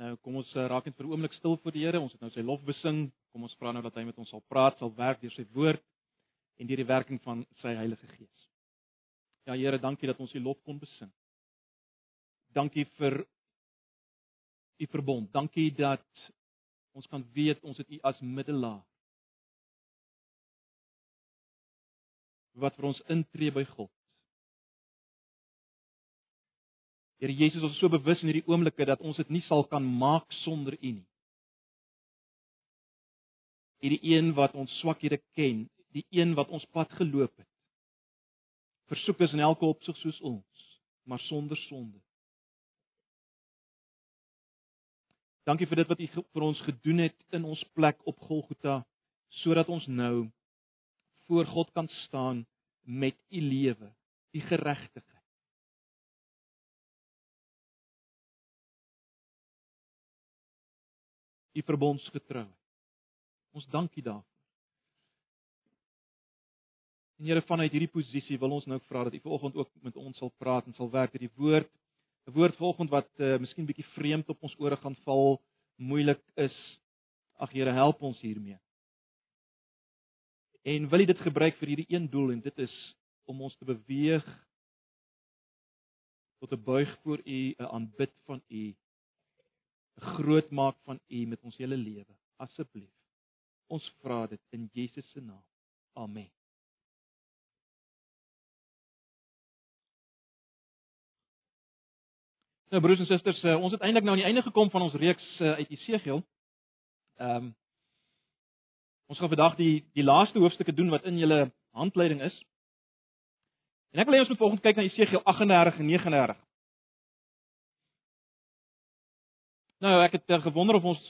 Nou kom ons uh, raak net vir 'n oomblik stil voor die Here. Ons het nou sy lof besing. Kom ons vra nou dat hy met ons sal praat, sal werk deur sy woord en deur die werking van sy Heilige Gees. Ja Here, dankie dat ons u lof kon besing. Dankie vir u verbond. Dankie dat ons kan weet ons het u as middelaar. Wat vir ons intree by God. Here Jesus, ons is so bewus in hierdie oomblikke dat ons dit nie sal kan maak sonder U nie. Hierdie een wat ons swakhede ken, die een wat ons pad geloop het. Versoek is in elke opsig soos ons, maar sonder sonde. Dankie vir dit wat U vir ons gedoen het in ons plek op Golgotha sodat ons nou voor God kan staan met U lewe, U geregtigheid. U verbondsgetrou. Ons dankie daarvoor. En Here vanuit hierdie posisie wil ons nou vra dat u vanoggend ook met ons sal praat en sal werk met die woord. 'n Woord vanoggend wat uh, miskien bietjie vreemd op ons ore gaan val, moeilik is. Ag Here, help ons hiermee. En wil U dit gebruik vir hierdie een doel en dit is om ons te beweeg tot 'n buig voor U, 'n aanbid van U groot maak van U met ons hele lewe. Asseblief. Ons vra dit in Jesus se naam. Amen. Nou broers en susters, eh, ons het eintlik nou aan die einde gekom van ons reeks eh, uit Jesegiel. Ehm um, Ons gaan vandag die die laaste hoofstukke doen wat in julle handleiding is. En ek wil hê ons moet volgens kyk na Jesegiel 38 en 39. Nou ek het uh, gewonder of ons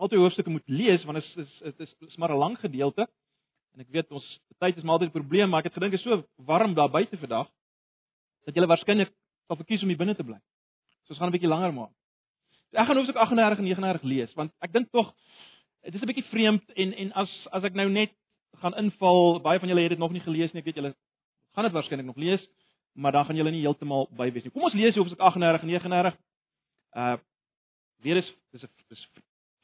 al die hoofstukke moet lees want dit is dit is, is maar 'n lang gedeelte. En ek weet ons tyd is maar altyd 'n probleem, maar ek het gedink dit is so warm daar buite vandag dat julle waarskynlik sal verkies om hier binne te bly. So ons gaan 'n bietjie langer maak. So ek gaan hoofstuk 38 en 39 lees want ek dink tog dit is 'n bietjie vreemd en en as as ek nou net gaan inval, baie van julle het dit nog nie gelees nie. Ek weet julle gaan dit waarskynlik nog lees, maar dan gaan julle nie heeltemal by wees nie. Kom ons lees hoofstuk 38 en 39 Uh weer is dis 'n dis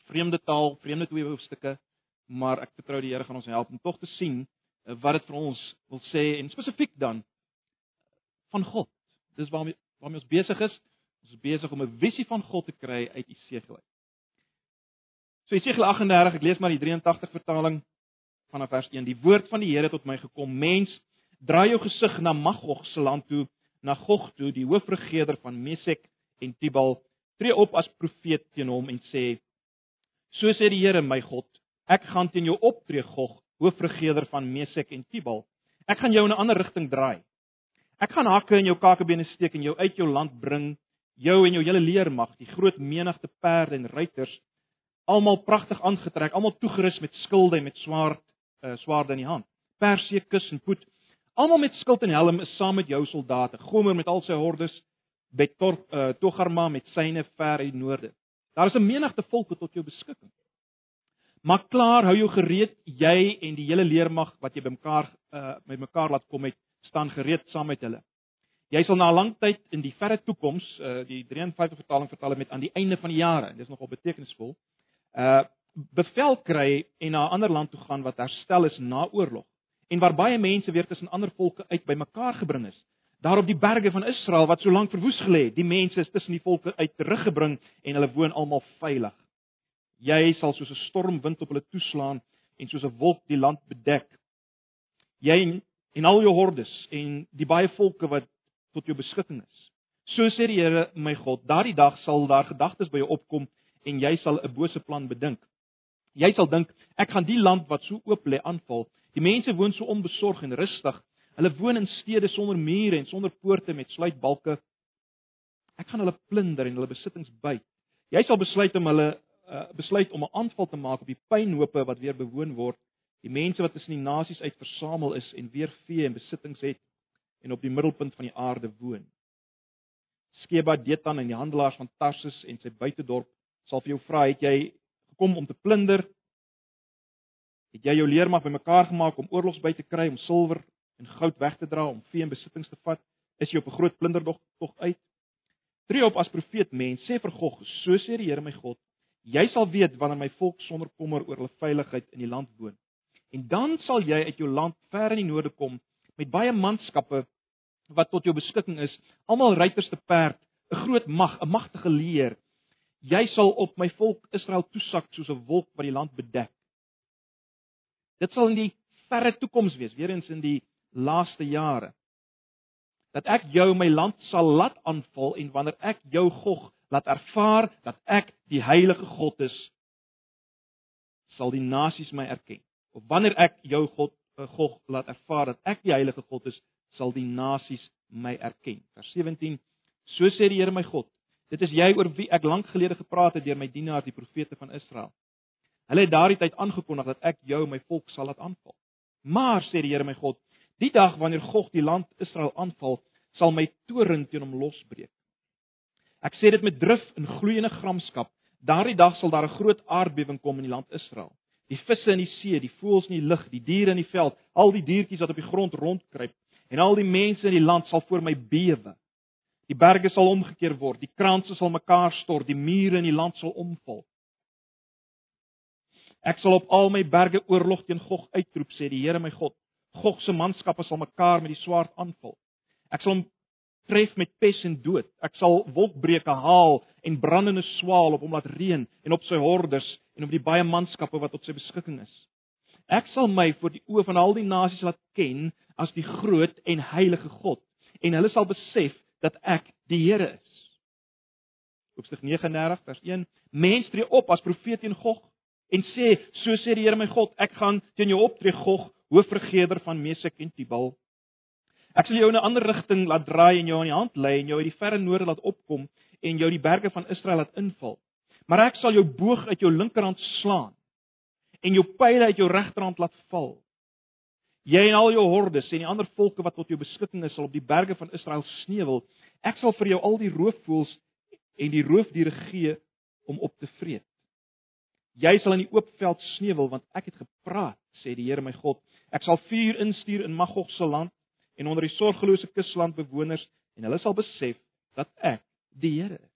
vreemde taal, vreemde twee hoofstukke, maar ek vertrou die Here gaan ons help om tog te sien uh, wat dit vir ons wil sê en spesifiek dan van God. Dis waarmee waarmee ons besig is. Ons is besig om 'n visie van God te kry uit Jesegiel uit. So Jesegiel 38, ek lees maar die 83 vertaling vanaf vers 1. Die woord van die Here tot my gekom: Mens, draai jou gesig na Magog se land toe, na Gog toe, die hoofregeder van Mesek en Tibal tree op as profeet teen hom en sê: So sê die Here my God, ek gaan teen jou optree Gog, hoofregeder van Mesek en Tibal. Ek gaan jou in 'n ander rigting draai. Ek gaan hakke in jou kakebene steek en jou uit jou land bring, jou en jou hele leermag, die groot menigte perde en ruiters, almal pragtig aangetrek, almal toegerus met skilde en met swaard, uh, swaarde in die hand. Persie, kus en poet, almal met skild en helm is saam met jou soldate. Gomer met al sy hordes Betor uh, Togarma met syne ver in die noorde. Daar is 'n menigte volke tot jou beskikking. Maak klaar, hou jou gereed, jy en die hele leermag wat jy bymekaar uh, met mekaar laat kom het, staan gereed saam met hulle. Jy sal na 'n lang tyd in die verre toekoms, uh, die 53 vertaling vertaal het met aan die einde van die jare, dis nogal betekenisvol. Uh bevel kry en na 'n ander land toe gaan wat herstel is na oorlog en waar baie mense weer tussen ander volke uit bymekaar gebring is daar op die berge van Israel wat so lank verwoes gelê het. Die mense is tussen die volke uit teruggebring en hulle woon almal veilig. Jy sal soos 'n stormwind op hulle toeslaan en soos 'n wolk die land bedek. Jy en, al jou hordes en die baie volke wat tot jou beskutting is. So sê die Here, my God, daardie dag sal daar gedagtes by jou opkom en jy sal 'n bose plan bedink. Jy sal dink, ek gaan die land wat so oop lê aanval. Die mense woon so onbesorg en rustig Hulle woon in stede sonder mure en sonder poorte met sluitbalke. Ek gaan hulle plunder en hulle besittings byt. Jy sal besluit om hulle uh, besluit om 'n aanval te maak op die pynhope wat weer bewoon word, die mense wat tussen die nasies uit versamel is en weer vee en besittings het en op die middelpunt van die aarde woon. Skeba Detan en die handelaars van Tarsus en sy buitedorp sal vir jou vra, het jy gekom om te plunder? Het jy jou leermag bymekaar gemaak om oorlogsby te kry om silwer en goud weg te dra om vee en besittings te vat, is jy op 'n groot plunderdog tog uit. Tree op as profeet mens, sê vir Gog, so sê die Here my God, jy sal weet wanneer my volk sonder kommer oor hulle veiligheid in die land woon. En dan sal jy uit jou land ver in die noorde kom met baie manskappe wat tot jou beskikking is, almal ruiters te perd, 'n groot mag, 'n magtige leer. Jy sal op my volk Israel toesak soos 'n wolk wat die land bedek. Dit sal in die verre toekoms wees, weer eens in die laaste jare. Dat ek jou my land sal laat aanval en wanneer ek jou Gog laat ervaar dat ek die heilige God is, sal die nasies my erken. Of wanneer ek jou God eh, Gog laat ervaar dat ek die heilige God is, sal die nasies my erken. Vers 17 So sê die Here my God, dit is jy oor wie ek lank gelede gepraat het deur my dienaar die profete van Israel. Hulle het daardie tyd aangekondig dat ek jou my volk sal laat aanval. Maar sê die Here my God, die dag wanneer God die land Israel aanval, sal my toorn teen hom losbreek. Ek sê dit met drif en gloeiende gramskap. Daardie dag sal daar 'n groot aardbewing kom in die land Israel. Die visse in die see, die voëls in die lug, die diere in die veld, al die diertjies wat op die grond rondkruip en al die mense in die land sal voor my bewe. Die berge sal omgekeer word, die kraanse sal mekaar stort, die mure in die land sal omval. Ek sal op al my berge oorlog teen Gog uitroep, sê die Here my God. Gog se manskappe sal mekaar met die swaard aanval. Ek sal hom tref met pes en dood. Ek sal wolkbreuke haal en brandende swaal op hom laat reën en op sy hordes en op die baie manskappe wat tot sy beskikking is. Ek sal my voor die oë van al die nasies laat ken as die groot en heilige God en hulle sal besef dat ek die Here is. Hoofstuk 39 vers 1 Mens tree op as profeet teen Gog en sê so sê die Here my God ek gaan teen jou optree Gog hoofregeder van Mesek en Tubal Ek sal jou in 'n ander rigting laat draai en jou aan die hand lei en jou uit die verre noorde laat opkom en jou die berge van Israel laat inval. Maar ek sal jou boog uit jou linkerhand slaan en jou pile uit jou regterhand laat val. Jy en al jou hordes en die ander volke wat tot jou beskikking is sal op die berge van Israel sneuwel. Ek sal vir jou al die roofvoëls en die roofdiere gee om op te vreet. Jy sal in die oop veld sneuwel want ek het gepraat, sê die Here my God. Ek sal vuur instuur in Magog se land en onder die sorgelose kusland bewoners en hulle sal besef dat ek die Here is.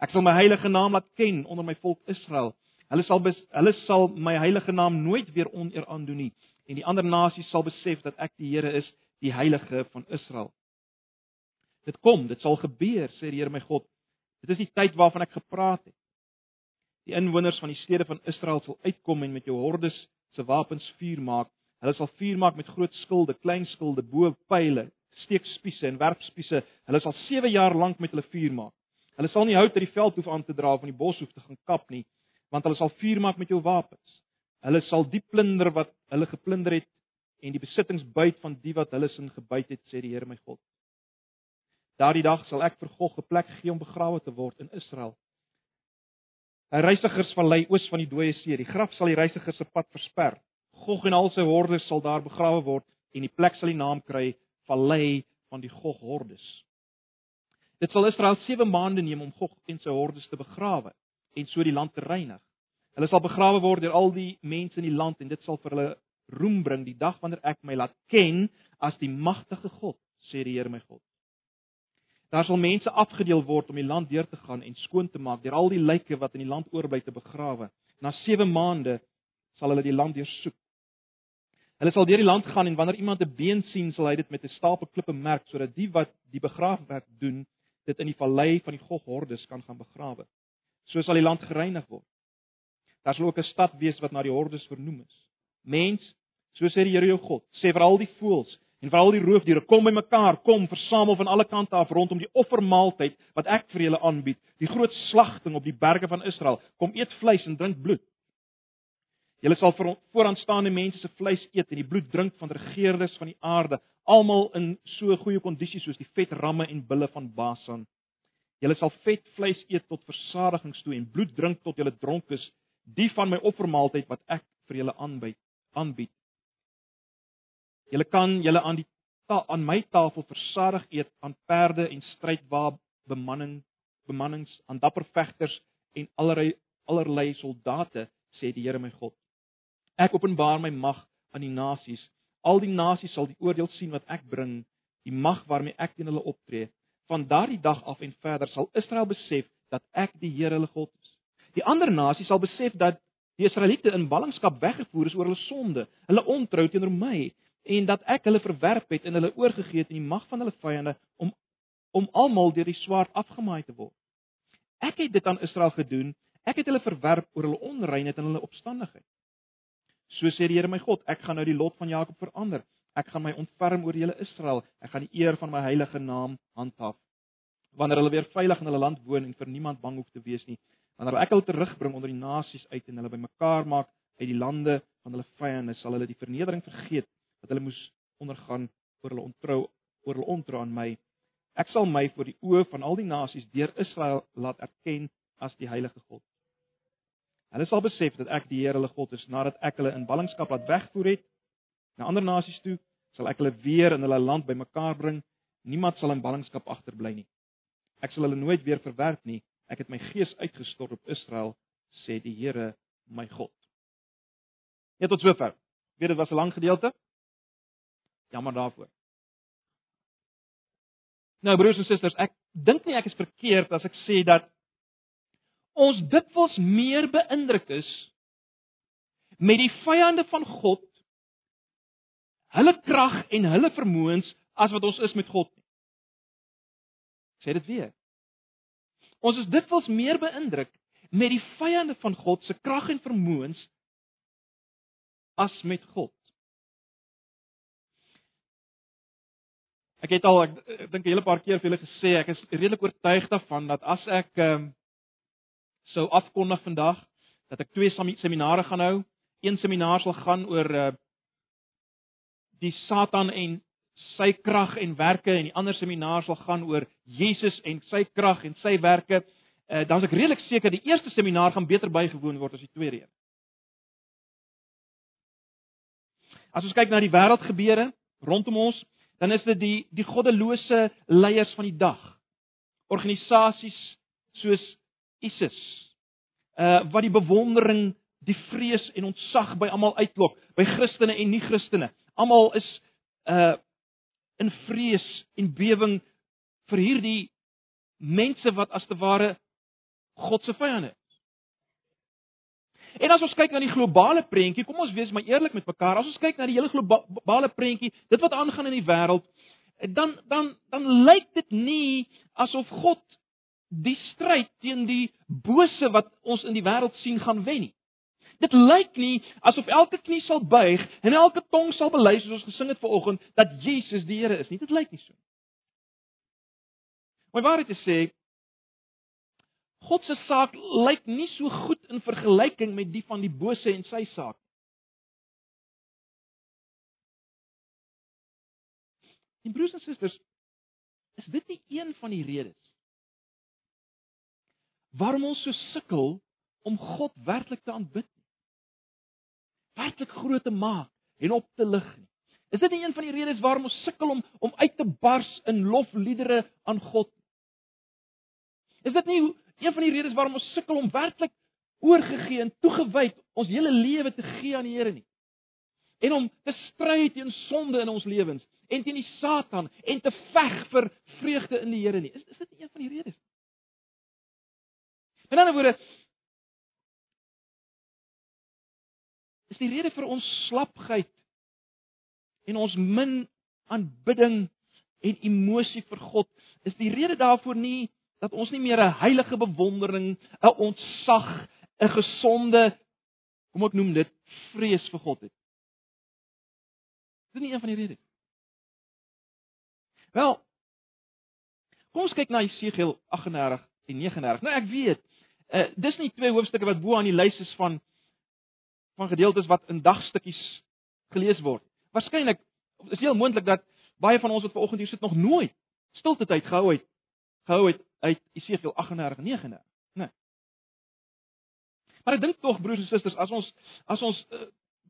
Ek sal my heilige naam laat ken onder my volk Israel. Hulle sal hulle sal my heilige naam nooit weer oneer aandoen nie en die ander nasies sal besef dat ek die Here is, die heilige van Israel. Dit kom, dit sal gebeur, sê die Here my God. Dit is die tyd waarvan ek gepraat het. Die inwoners van die stede van Israel sal uitkom en met jou hordes se wapens vuur maak. Hulle sal vuur maak met groot skilde, klein skilde, bo pile, steekspiese en werpspiese. Hulle sal 7 jaar lank met hulle vuur maak. Hulle sal nie hout uit die veld hoef aan te dra of in die bos hoef te gaan kap nie, want hulle sal vuur maak met jou wapens. Hulle sal die plunder wat hulle geplunder het en die besittings byt van die wat hulle sin gebyt het, sê die Here my God. Daardie dag sal ek vir Gog 'n plek gee om begrawe te word in Israel. 'n Reisigersvallei oos van die dooie see. Die graf sal die reisigers se pad versper. Gog en al sy hordes sal daar begrawe word en die plek sal die naam kry Vallei van die Gog hordes. Dit sal Israel 7 maande neem om Gog en sy hordes te begrawe en so die land te reinig. Hulle sal begrawe word deur al die mense in die land en dit sal vir hulle roem bring die dag wanneer ek my laat ken as die magtige God, sê die Here my God. Daar sal mense afgedeel word om die land deur te gaan en skoon te maak deur al die lyke wat in die land oorbly te begrawe. Na 7 maande sal hulle die land deursoek. Hulle sal deur die land gaan en wanneer iemand 'n been sien, sal hy dit met 'n stapel klippe merk sodat die wat die begraafwerk doen, dit in die vallei van die Gogordes kan gaan begrawe. So sal die land gereinig word. Daar sal ook 'n stad wees wat na die hordes vernoem is. Mens, so sê die Here jou God, sê vir al die voëls en vir al die roofdiere, kom bymekaar, kom versamel van alle kante af rondom die offermaaltyd wat ek vir julle aanbied, die groot slagting op die berge van Israel. Kom eet vleis en drink bloed. Julle sal vooraanstaande mense se vleis eet en die bloed drink van regeerdes van die aarde, almal in so goeie kondisie soos die vet ramme en bulle van Basan. Julle sal vet vleis eet tot versadigingstoe en bloed drink tot julle dronk is die van my offermaaltyd wat ek vir julle aanbied aanbied. Julle kan julle aan die ta aan my tafel versadig eet aan perde en strydwa bemanning bemannings aan dapper vegters en allerlei allerlei soldate sê die Here my God. Ek openbaar my mag aan die nasies. Al die nasies sal die oordeel sien wat ek bring, die mag waarmee ek teen hulle optree. van daardie dag af en verder sal Israel besef dat ek die Here hulle God is. Die ander nasies sal besef dat die Israeliete in ballingskap weggevoer is oor hulle sonde, hulle ontrou teenoor my en dat ek hulle verwerp het en hulle oorgegee het in die mag van hulle vyande om om almal deur die swaard afgemaai te word. Ek het dit aan Israel gedoen. Ek het hulle verwerp oor hulle onreinheid en hulle opstandigheid. So sê die Here my God, ek gaan nou die lot van Jakob verander. Ek gaan my ontferm oor julle Israel. Ek gaan die eer van my heilige naam handhaaf. Wanneer hulle weer veilig in hulle land woon en vir niemand bang hoef te wees nie, wanneer ek hulle terugbring onder die nasies uit en hulle bymekaar maak uit die lande van hulle vyande, sal hulle die vernedering vergeet wat hulle moes ondergaan oor hulle ontrou oor hulle ontrou aan my Ek sal my voor die oë van al die nasies deur Israel laat erken as die heilige God. Hulle sal besef dat ek die Here hulle God is nadat ek hulle in ballingskap laat wegvoer het na ander nasies toe, sal ek hulle weer in hulle land bymekaar bring. Niemand sal in ballingskap agterbly nie. Ek sal hulle nooit weer verwerp nie. Ek het my gees uitgestort op Israel, sê die Here, my God. Net tot sover. Weet dit was 'n lang gedeelte. Jammer daarvoor. Nou broers en susters, ek dink nie ek is verkeerd as ek sê dat ons dikwels meer beïndruk is met die vyande van God, hulle krag en hulle vermoëns as wat ons is met God nie. Sê dit weer. Ons is dikwels meer beïndruk met die vyande van God se krag en vermoëns as met God. Ek het al ek, ek dink 'n hele paar keer vir julle gesê ek is redelik oortuig daarvan dat as ek ehm um, sou afkondig vandag dat ek twee seminare gaan hou. Een seminar sal gaan oor uh die Satan en sy krag en werke en die ander seminar sal gaan oor Jesus en sy krag en sy werke. Uh dan is ek redelik seker die eerste seminar gaan beter bygewoon word as die tweede een. As ons kyk na die wêreldgebeure rondom ons, dan is dit die die goddelose leiers van die dag. Organisasies soos ISIS. Uh wat die bewondering, die vrees en ontzag by almal uitlok, by Christene en nie-Christene. Almal is uh in vrees en bewering vir hierdie mense wat as te ware God se vyande is. En as ons kyk na die globale prentjie, kom ons wees maar eerlik met mekaar. As ons kyk na die hele globale prentjie, dit wat aangaan in die wêreld, dan dan dan lyk dit nie asof God die stryd teen die bose wat ons in die wêreld sien gaan wen nie. Dit lyk nie asof elke knie sal buig en elke tong sal bely soos ons gesing het vanoggend dat Jesus die Here is nie. Dit lyk nie so. Maar waarheid te sê, God se saak lyk nie so goed in vergelyking met die van die bose en sy saak. En broers en susters, is dit nie een van die redes waarom ons so sukkel om God werklik te aanbid nie? Werklik groot te maak en op te lig nie. Is dit nie een van die redes waarom ons sukkel om om uit te bars in lofliedere aan God? Is dit nie een van die redes waarom ons sukkel om werklik oorgegee en toegewy ons hele lewe te gee aan die Here nie. En om te stry teen sonde in ons lewens en teen die Satan en te veg vir vreugde in die Here nie. Is is dit een van die redes? In 'n ander woorde is die rede vir ons slapheid en ons min aanbidding en emosie vir God is die rede daarvoor nie dat ons nie meer 'n heilige bewondering, 'n ontzag, 'n gesonde kom ek noem dit vrees vir God het. Dis nie een van die redes. Wel, kom ons kyk na Jesegiel 38 en 39. Nou ek weet, uh, dis nie twee hoofstukke wat bo aan die lys is van van gedeeltes wat in dagstukkies gelees word. Waarskynlik is heel moontlik dat baie van ons wat vanoggend hier sit nog nooit stilte tyd gehou het gehou het uit Esegiel 38 39, né? Nee. Maar ek dink tog broers en susters, as ons as ons uh,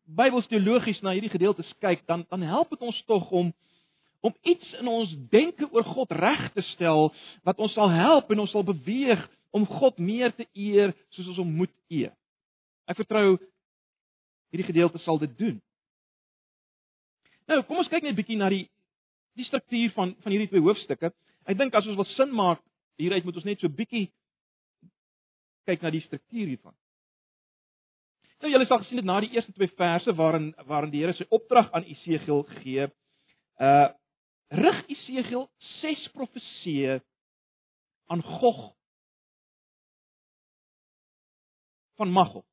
Bybels teologies na hierdie gedeeltes kyk, dan dan help dit ons tog om om iets in ons denke oor God reg te stel wat ons sal help en ons sal beweeg om God meer te eer soos ons hom moet eer. Ek vertrou hierdie gedeelte sal dit doen. Nou, kom ons kyk net 'n bietjie na die die struktuur van van hierdie twee hoofstukke. Ek dink as ons wil sin maak hieruit moet ons net so bietjie kyk na die struktuur hiervan. Nou julle sal gesien dit na die eerste twee verse waarin waarin die Here sy opdrag aan Esegiel gee. Uh rig Esegiel ses profeseë aan Gog van Magog.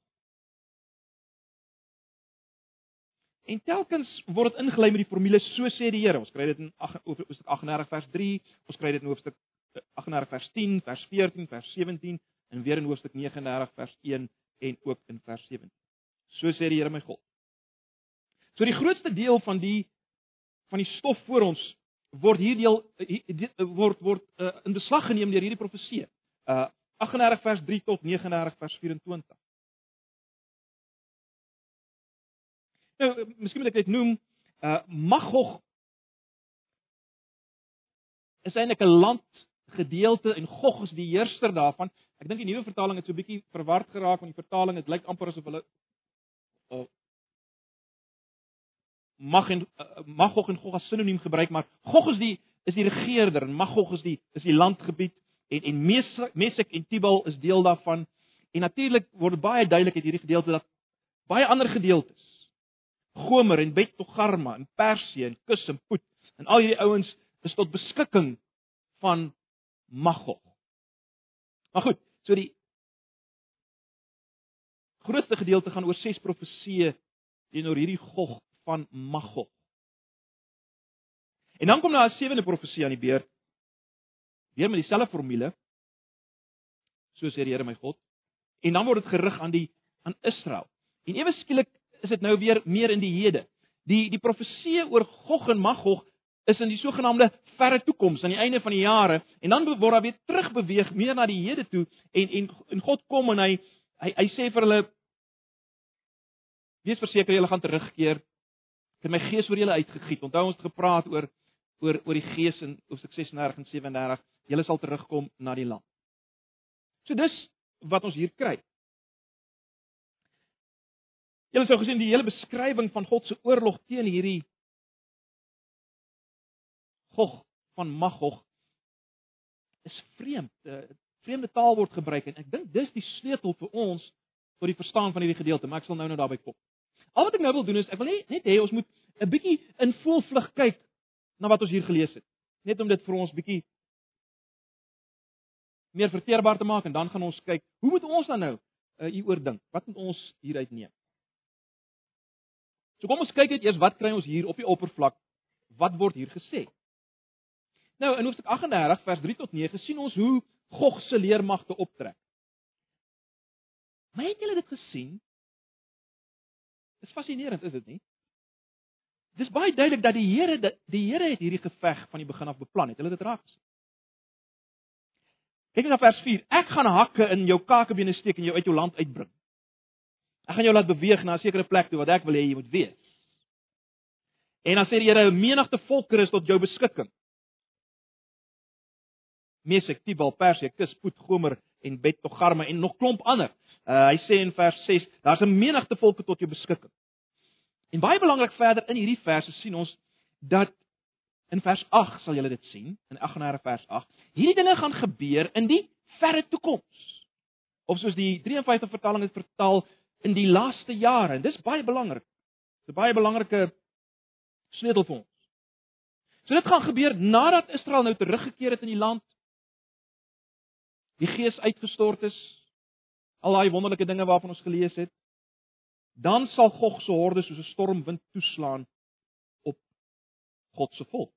En telkens word dit ingelei met die formule so sê die Here. Ons kry dit in hoofstuk 38 vers 3, ons kry dit in hoofstuk 38 vers 10, vers 14, vers 17 en weer in hoofstuk 39 vers 1 en ook in vers 17. So sê die Here my God. So die grootste deel van die van die stof voor ons word hier deel word word uh, in beslag geneem deur hierdie profesie. Uh 38 vers 3 tot 39 vers 24. Nou, miskien moet ek dit noem, uh Magog is eintlik 'n landgedeelte en Gog is die heerser daarvan. Ek dink die nuwe vertaling het so 'n bietjie verward geraak want die vertaling dit lyk amper asof hulle uh, Mag en uh, Magog en Gog as sinoniem gebruik, maar Gog is die is die regerder en Magog is die is die landgebied en en Mesek en Tibal is deel daarvan. En natuurlik word baie duidelik uit hierdie gedeelte dat baie ander gedeeltes Gomer en Bet Togarma en Persie en Kus en Put en al hierdie ouens is tot beskikking van Magog. Maar goed, so die grootste gedeelte gaan oor ses profeseë teenoor hierdie Gog van Magog. En dan kom daar 'n sewende profesie aan die beurt. Weer met dieselfde formule. So sê die Here my God. En dan word dit gerig aan die aan Israel. En ewe skielik is dit nou weer meer in die hede. Die die profesie oor Gog en Magog is in die sogenaamde verre toekoms aan die einde van die jare en dan word daar weer terugbeweeg meer na die hede toe en en en God kom en hy hy, hy sê vir hulle wees verseker julle gaan terugkeer. Ek het my gees oor julle uitgegiet. Onthou ons het gepraat oor oor oor die gees in Hoofstuk 36 en 37. Julle sal terugkom na die land. So dis wat ons hier kry. Julle sou gesien die hele beskrywing van God se oorlog teen hierdie Gog van Magog is vreemd. uh, Vreemde taal word gebruik en ek dink dis die sleutel vir ons tot die verstaan van hierdie gedeelte, maar ek sal nou nou daarby kom. Al wat ek nou wil doen is ek wil net net hê ons moet 'n bietjie in voelvlug kyk na wat ons hier gelees het. Net om dit vir ons bietjie meer verteerbaar te maak en dan gaan ons kyk, hoe moet ons dan nou uh, hieroor dink? Wat moet ons hieruit neem? So kom ons kyk net eers wat kry ons hier op die oppervlak? Wat word hier gesê? Nou in Hoofstuk 38 vers 3 tot 9 sien ons hoe Gog se leermagte optrek. Maar het julle dit gesien? Dis fascinerend, is dit nie? Dis baie duidelik dat die Here die Here het hierdie geveg van die begin af beplan het. Hulle het dit raak gesien. Kyk na vers 4. Ek gaan hakke in jou kakebene steek en jou uit jou land uitbring. Ek gaan jou laat beweeg na 'n sekere plek toe wat ek wil hê jy moet wees. En dan sê die Here, 'n menigte volkere is tot jou beskikking. Mesek, Tibal, Persie, Kus, Put, Gomer en Bet Togarma en nog klomp ander. Uh, hy sê in vers 6, daar's 'n menigte volke tot jou beskikking. En baie belangrik verder in hierdie verse sien ons dat in vers 8 sal julle dit sien, in 38 vers 8, hierdie dinge gaan gebeur in die verre toekoms. Of soos die 53 vertaling dit vertaal, in die laaste jare en dis baie belangrik. Dis 'n baie belangrike sleutel vir ons. So dit gaan gebeur nadat Israel nou teruggekeer het in die land. Die Gees uitgestort is. Al daai wonderlike dinge waarvan ons gelees het. Dan sal Gog se horde soos 'n stormwind toeslaan op God se volk.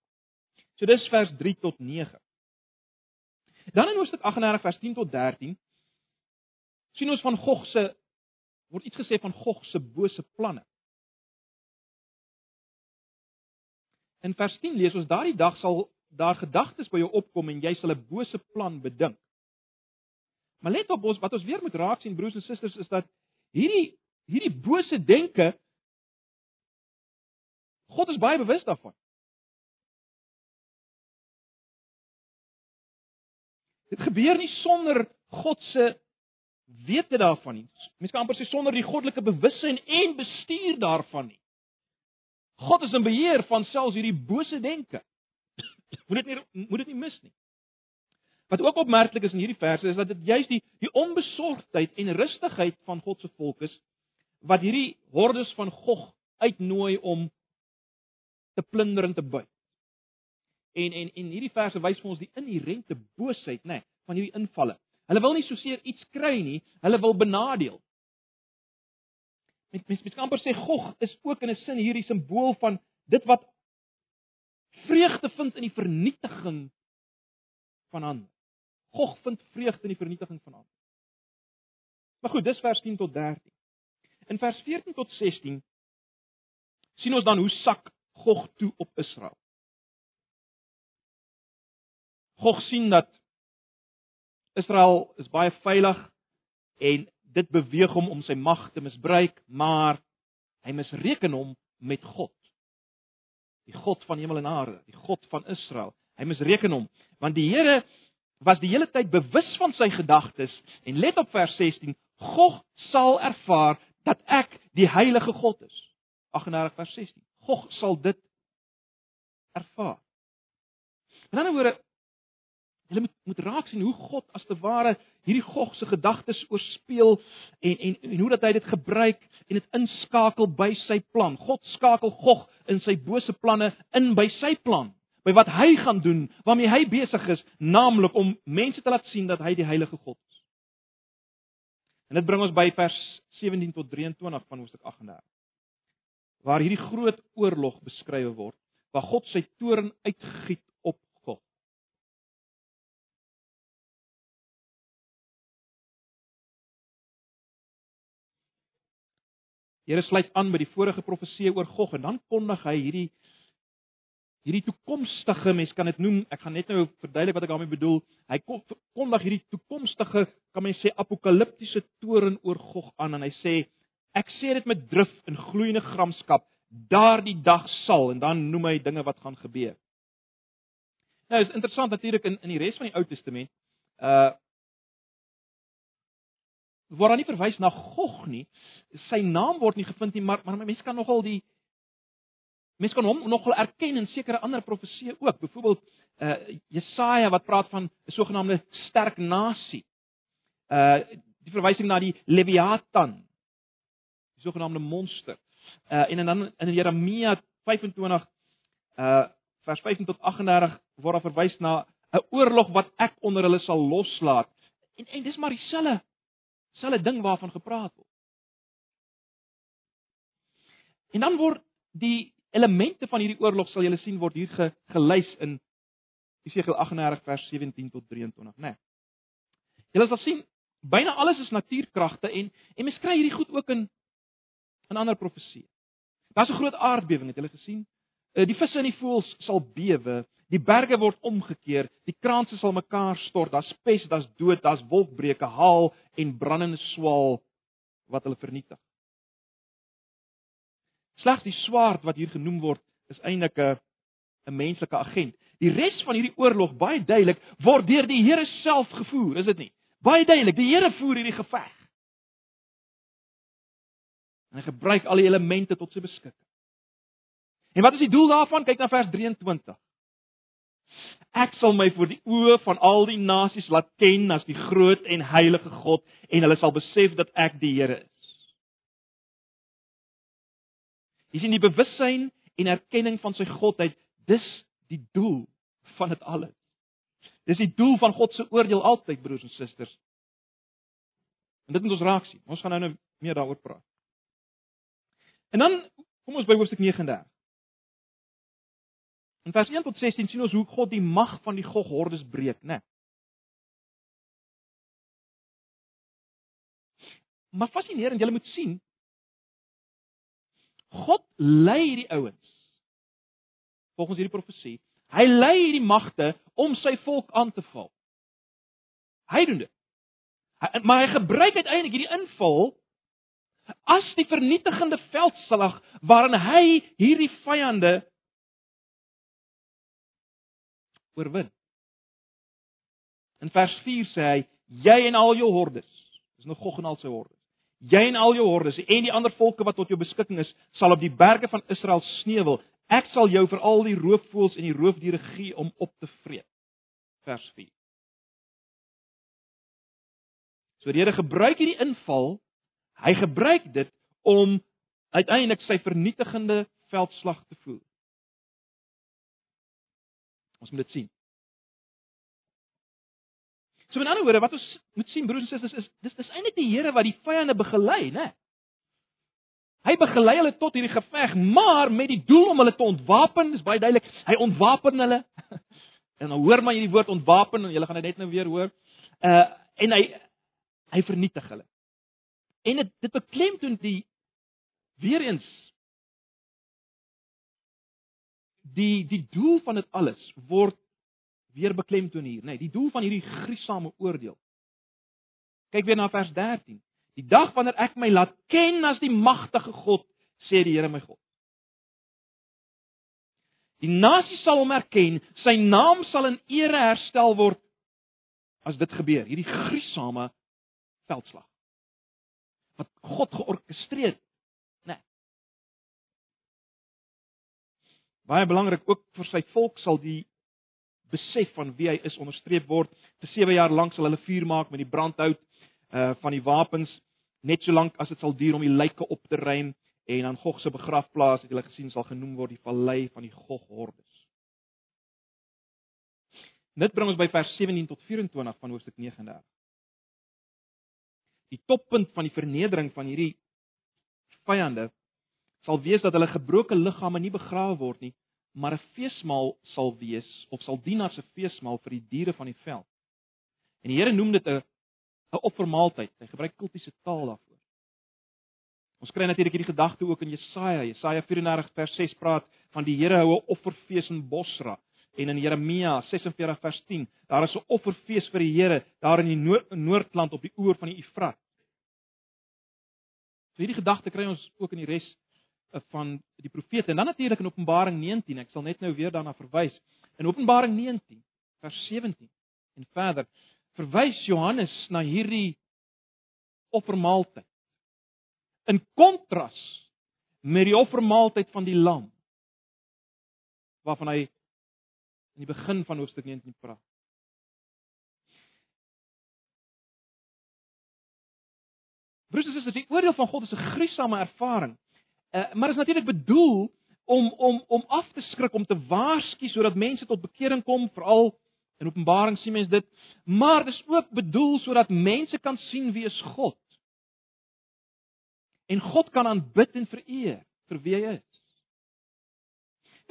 So dis vers 3 tot 9. Dan in Hoofstuk 38 vers 10 tot 13 sien ons van Gog se word iets gesê van Gog se bose planne. In vers 10 lees ons daardie dag sal daar gedagtes by jou opkom en jy sal 'n bose plan bedink. Maar let op ons wat ons weer moet raak sien broers en susters is dat hierdie hierdie bose denke God is baie bewus daarvan. Dit gebeur nie sonder God se dit daarvan nie. Mens kan amper sê sonder die goddelike bewussyn en bestuur daarvan nie. God is in beheer van selfs hierdie bose denke. Moet dit nie moet dit nie mis nie. Wat ook opmerklik is in hierdie verse is dat dit juis die die onbesorgdheid en rustigheid van God se volk is wat hierdie hordes van Gog uitnooi om te plunder en te buit. En en en hierdie verse wys vir ons die inherente boosheid, nê, nee, van hierdie invalle. Hulle wil nie soseer iets kry nie, hulle wil benadeel. Met mens mens kan amper sê Gog is ook in 'n sin hierdie simbool van dit wat vreugde vind in die vernietiging van ander. Gog vind vreugde in die vernietiging van ander. Maar goed, dis vers 10 tot 13. In vers 14 tot 16 sien ons dan hoe sak Gog toe op Israel. Gog sien dat Israel is baie veilig en dit beweeg hom om sy mag te misbruik, maar hy misreken hom met God. Die God van hemel en aarde, die God van Israel. Hy misreken hom want die Here was die hele tyd bewus van sy gedagtes en let op vers 16 Gog sal ervaar dat ek die heilige God is. 38 vers 16 Gog sal dit ervaar. In ander woorde Hulle moet moet raak sien hoe God as te ware hierdie Gog se gedagtes oorspeel en en en hoe dat hy dit gebruik en dit inskakel by sy plan. God skakel Gog in sy bose planne in by sy plan, by wat hy gaan doen, waarmee hy besig is, naamlik om mense te laat sien dat hy die heilige God is. En dit bring ons by vers 17 tot 23 van Hoofstuk 38. Waar hierdie groot oorlog beskryf word, waar God sy toorn uitgiet Here sluit aan by die vorige profeseë oor Gog en dan kondig hy hierdie hierdie toekomstige, mens kan dit noem, ek gaan net nou verduidelik wat ek daarmee bedoel. Hy kondig hierdie toekomstige, kan mens sê apokaliptiese toorn oor Gog aan en hy sê ek sê dit met drif en gloeiende gramskap, daardie dag sal en dan noem hy dinge wat gaan gebeur. Nou is interessant natuurlik in in die res van die Ou Testament, uh word daar nie verwys na Gog nie. Sy naam word nie gevind nie, maar maar mense kan nogal die mense kan hom nogal erken in sekere ander profeseë ook. Byvoorbeeld uh Jesaja wat praat van 'n sogenaamde sterk nasie. Uh die verwysing na die Leviathan, die sogenaamde monster. Uh en dan in Jeremia 25 uh vers 15 tot 38 word daar verwys na 'n oorlog wat ek onder hulle sal loslaat. En en dis maar dieselfde selfe ding waarvan gepraat word. En dan word die elemente van hierdie oorlog sal julle sien word hier ge, gelys in Jesegiel 38 vers 17 tot 23, né? Nee. Julle sal sien byna alles is natuurkragte en en mens kry hierdie goed ook in in ander profeseë. Daar's 'n groot aardbewing, het julle gesien? Eh, die visse en die voëls sal bewe, Die berge word omgekeer, die kraanse sal mekaar stort, daar's pes, daar's dood, daar's wolkbreuke, haal en brandende swaal wat hulle vernietig. Slegs die swaard wat hier genoem word, is eintlik 'n 'n menslike agent. Die res van hierdie oorlog, baie duidelik, word deur die Here self gevoer, is dit nie? Baie duidelik, die Here voer hierdie geveg. En hy gebruik al die elemente tot sy beskikking. En wat is die doel daarvan? Kyk na vers 23. Ek sal my voor die oë van al die nasies laat ken as die groot en heilige God en hulle sal besef dat ek die Here is. Dis in die bewussyn en erkenning van sy godheid, dis die doel van dit alles. Dis die doel van God se oordeel altyd broers en susters. En dit moet ons raak sien. Ons gaan nou nou meer daaroor praat. En dan kom ons by hoofstuk 39. In vers 1 tot 16 sien ons hoe God die mag van die Gog-hordes breek, né? Maar fascinerend, jy moet sien God lei hierdie ouens volgens hierdie profesie. Hy lei hierdie magte om sy volk aan te val. Hy doen dit. Hy, maar hy gebruik uiteindelik hierdie inval as die vernietigende veldslag waarin hy hierdie vyande oorwin. In vers 4 sê hy: "Jy en al jou hordes." Dis nog Gog en al sy hordes. Jy en al jou hordes en die ander volke wat tot jou beskikking is, sal op die berge van Israel sneuwel. Ek sal jou vir al die roofvoëls en die roofdiere gee om op te vreet. Vers 4. So die Here gebruik hierdie inval. Hy gebruik dit om uiteindelik sy vernietigende veldslag te voer. Ons moet dit sien. So in 'n ander woorde, wat ons moet sien broers en susters is dis dis eintlik die Here wat die vyande begelei, né? Hy begelei hulle tot hierdie geveg, maar met die doel om hulle te ontwapen, dis baie duidelik. Hy ontwapen hulle. En dan hoor maar hierdie woord ontwapen en julle gaan dit net nou weer hoor. Uh en hy hy vernietig hulle. En dit dit beklemtoon die weer eens die die doel van dit alles word weer beklemtoon hier, nê, nee, die doel van hierdie gruisame oordeel. Kyk weer na vers 13. Die dag wanneer ek my laat ken as die magtige God, sê die Here my God. Die nasie sal hom erken, sy naam sal in ere herstel word as dit gebeur, hierdie gruisame veldslag. Wat God georkestreer het? Nee. Baie belangrik ook vir sy volk sal die besef van wie hy is onderstreep word. Vir 7 jaar lank sal hulle vuur maak met die brandhout uh van die wapens net so lank as dit sal duur om die lyke op te ruim en dan Gog se begrafplaas het hulle gesien sal genoem word die vallei van die Gog-hordes. Dit bring ons by vers 17 tot 24 van hoofstuk 39. Die toppunt van die vernedering van hierdie vyande sal wees dat hulle gebroke liggame nie begrawe word nie, maar 'n feesmaal sal wees of sal dien as 'n feesmaal vir die diere van die veld. En die Here noem dit 'n 'n offermaaltyd. Hy gebruik kultiese taal daarvoor. Ons kry natuurlik hierdie gedagte ook in Jesaja. Jesaja 34 vers 6 praat van die Here hou 'n offerfees in Bosra en in Jeremia 46 vers 10, daar is 'n offerfees vir die Here daar in die noord, Noordland op die oewer van die Efrat. So hierdie gedagte kry ons ook in die res van die profete. En dan natuurlik in Openbaring 19, ek sal net nou weer daarna verwys. In Openbaring 19 vers 17 en verder verwys Johannes na hierdie offermaaltyd. In kontras met die offermaaltyd van die lam waarvan hy in die begin van hoofstuk 19 praat. Broers en susters, die oordeel van God is 'n gruisame ervaring. Uh, maar is natuurlik bedoel om om om af te skrik om te waarsku sodat mense tot bekering kom, veral in Openbaring sien mense dit, maar dis ook bedoel sodat mense kan sien wie is God. En God kan aanbid en vereer vir wie hy is.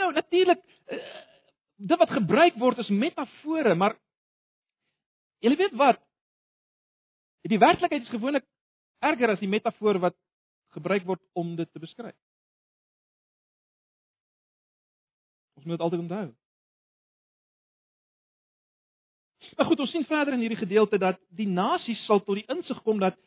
Nou natuurlik uh, dit wat gebruik word is metafore, maar jy weet wat? Die werklikheid is gewoonlik erger as die metafoor wat gebruik word om dit te beskryf. Ons moet dit altyd onthou. Maar goed, ons sien verder in hierdie gedeelte dat die nasies sal tot die insig kom dat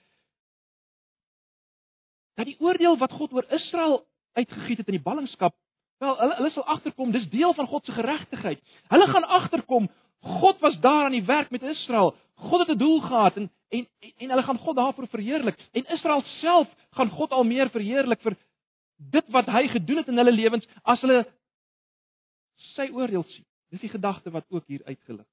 dat die oordeel wat God oor Israel uitgegiet het in die ballingskap, wel hulle hulle sal agterkom, dis deel van God se geregtigheid. Hulle gaan agterkom God was daar aan die werk met Israel. God het 'n doel gehad en en en hulle gaan God daarvoor verheerlik. En Israel self gaan God al meer verheerlik vir dit wat hy gedoen het in hulle lewens as hulle sy oordeel sien. Dis die gedagte wat ook hier uitgelig.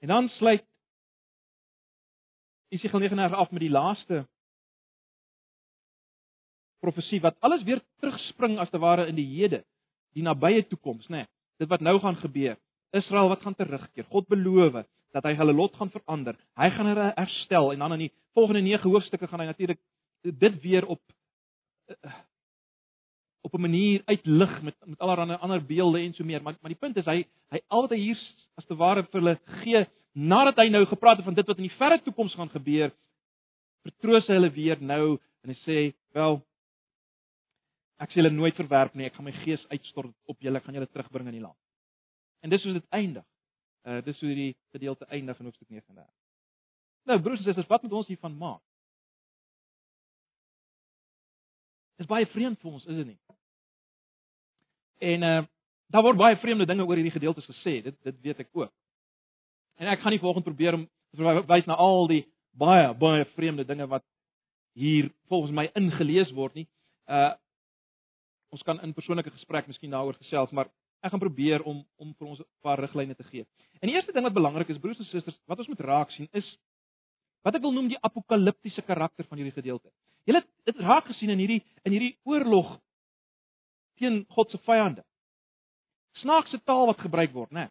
En dan sluit Jesaja 39 af met die laaste profesie wat alles weer terugspring as te ware in die hede, die nabye toekoms, nê. Nee, dit wat nou gaan gebeur. Israel wat gaan terugkeer. God beloof dat hy hulle lot gaan verander. Hy gaan hulle herstel en dan in die volgende 9 hoofstukke gaan hy natuurlik dit weer op eh, op 'n manier uitlig met met allerlei ander beelde en so meer. Maar maar die punt is hy hy al wat hy hier as te ware vir hulle gee nadat hy nou gepraat het van dit wat in die verre toekoms gaan gebeur, vertroos hy hulle weer nou en hy sê, "Wel, Ek sal julle nooit verwerp nie. Ek gaan my gees uitstort op julle, ek gaan julle terugbring in die land. En dis hoe dit eindig. Uh dis hoe die gedeelte eindig in hoofstuk 39. Nou broers en susters, wat moet ons hiervan maak? Dis baie vreemd vir ons, is dit nie? En uh daar word baie vreemde dinge oor hierdie gedeeltes gesê. Dit dit weet ek ook. En ek gaan nie vanoggend probeer om wys na al die baie baie vreemde dinge wat hier volgens my ingelees word nie. Uh ons kan in persoonlike gesprek miskien daaroor gesels, maar ek gaan probeer om om vir ons 'n paar riglyne te gee. En die eerste ding wat belangrik is, broers en susters, wat ons moet raak sien is wat ek wil noem die apokaliptiese karakter van hierdie gedeelte. Julle het dit raak gesien in hierdie in hierdie oorlog teen God se vyande. Snaakse taal wat gebruik word, né?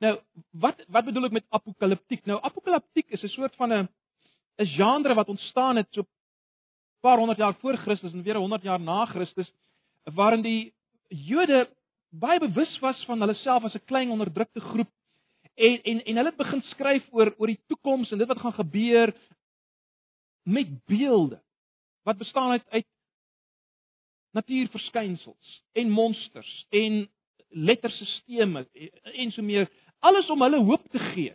Nou, wat wat bedoel ek met apokaliptiek? Nou, apokaliptiek is 'n soort van 'n 'n genre wat ontstaan het so paar honderd jaar voor Christus en weer 100 jaar na Christus waarin die Jode baie bewus was van hulle self as 'n klein onderdrukte groep en en en hulle het begin skryf oor oor die toekoms en dit wat gaan gebeur met beelde wat bestaan uit uit natuurverskynsels en monsters en letterstelsels en so meer alles om hulle hoop te gee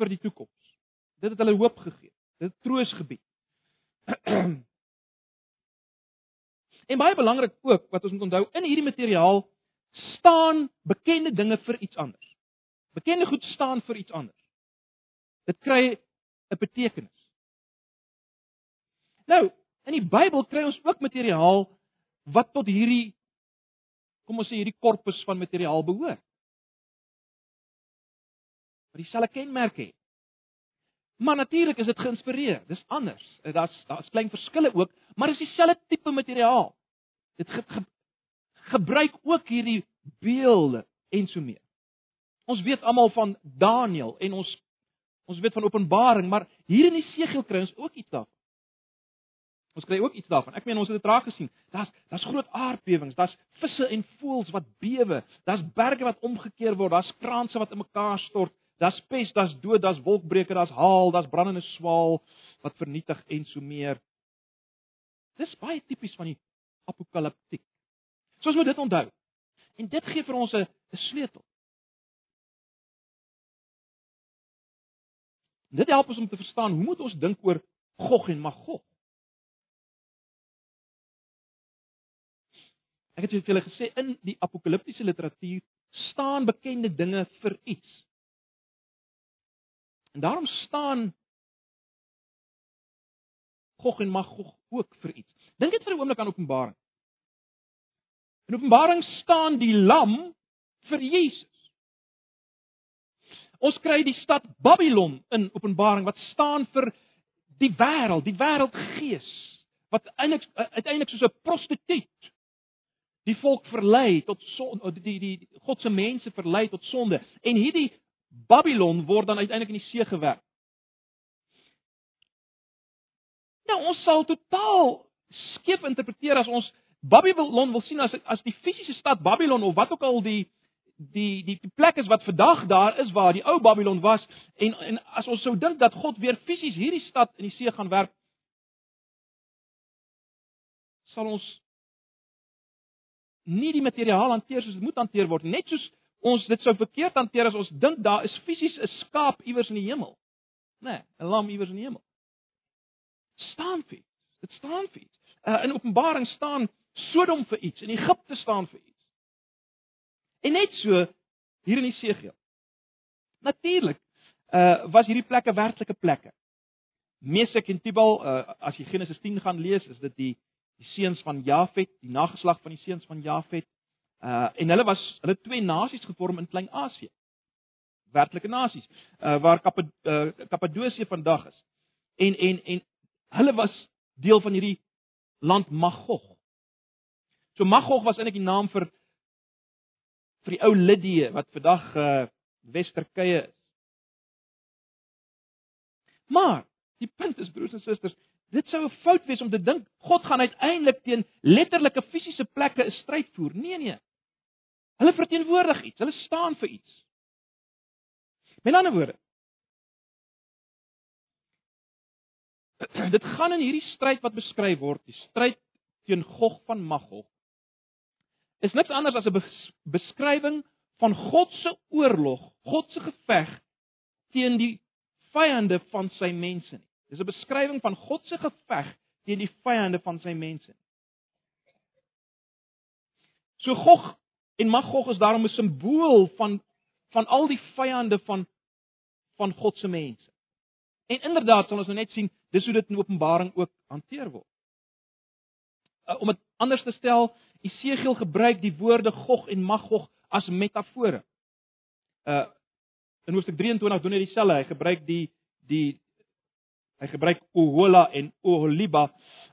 vir die toekoms. Dit het hulle hoop gegee. Dit het troos gebied. en baie belangrik ook wat ons moet onthou in hierdie materiaal staan bekende dinge vir iets anders. Bekende goed staan vir iets anders. Dit kry 'n betekenis. Nou, in die Bybel kry ons ook materiaal wat tot hierdie kom ons sê hierdie korpus van materiaal behoort. Wat dieselfde kenmerke het. Maar natuurlik is dit geïnspireer. Dis anders. Daar's daar's klein verskille ook, maar dis dieselfde tipe materiaal. Dit ge, ge, gebruik ook hierdie beelde en so meer. Ons weet almal van Daniël en ons ons weet van Openbaring, maar hier in die Segel kry ons ook iets daarvan. Ons kry ook iets daarvan. Ek meen ons het dit raak gesien. Daar's daar's groot aardbewings, daar's visse en voëls wat bewe, daar's berge wat omgekeer word, daar's kraanse wat in mekaar stort, daar's pes, daar's dood, daar's wolkbreker, daar's haal, daar's brandende swaal wat vernietig en so meer. Dis baie tipies van die apokaliptiek. So ons moet dit onthou. En dit gee vir ons 'n sleutel. Dit help ons om te verstaan hoe moet ons dink oor Gog en Magog? Ek het vir julle gesê in die apokaliptiese literatuur staan bekende dinge vir iets. En daarom staan Gog en Magog ook vir iets. Dink net vir 'n oomblik aan Openbaring. In Openbaring staan die lam vir Jesus. Ons kry die stad Babylon in Openbaring wat staan vir die wêreld, die wêreldgees wat eintlik uiteindelik soos 'n prostituut die volk verlei tot sonde, die die die God se mense verlei tot sonde. En hierdie Babylon word dan uiteindelik in die see gewerp. Nou ons sal totaal skeef interpreteer as ons Babylon wil sien as as die fisiese stad Babylon of wat ook al die die die, die plek is wat vandag daar is waar die ou Babylon was. En en as ons sou dink dat God weer fisies hierdie stad in die see gaan werp sal ons nie die materiaal hanteer soos dit moet hanteer word. Net soos ons dit sou verkeerd hanteer as ons dink daar is fisies 'n skaap iewers in die hemel. Nê nee, 'n lam iewers in die hemel. Staan vir dit staan vir uh, in Openbaring staan Sodom vir iets en Egipte staan vir iets. En net so hier in die Segel. Natuurlik uh was hierdie plekke werklike plekke. Mesek en Tubal, uh as jy Genesis 10 gaan lees, is dit die die seuns van Jafet, die nageslag van die seuns van Jafet. Uh en hulle was hulle twee nasies gevorm in Klein-Asië. Werklike nasies, uh waar Kappadosie uh, vandag is. En en en hulle was deel van hierdie land Magog. So Magog was eintlik die naam vir vir die ou Lidie wat vandag uh Wes-Turkye is. Maar die punt is broers en susters, dit sou 'n fout wees om te dink God gaan uiteindelik teen letterlike fisiese plekke 'n stryd voer. Nee nee. Hulle verteenwoordig iets, hulle staan vir iets. Met ander woorde, dit gaan in hierdie stryd wat beskryf word, die stryd teen Gog van Magog, is niks anders as 'n beskrywing van God se oorlog, God se geveg teen die vyande van sy mense. Dis 'n beskrywing van God se geveg teen die vyande van sy mense. So Gog en Magog is daarom 'n simbool van van al die vyande van van God se mense. En inderdaad sal ons nou net sien dis hoe dit in Openbaring ook hanteer word. Uh, om dit anders te stel, Esegiel gebruik die woorde Gog en Magog as metafore. uh in hoofstuk 23 doen hy dieselfde. Hy gebruik die die hy gebruik Ohola en Oholiba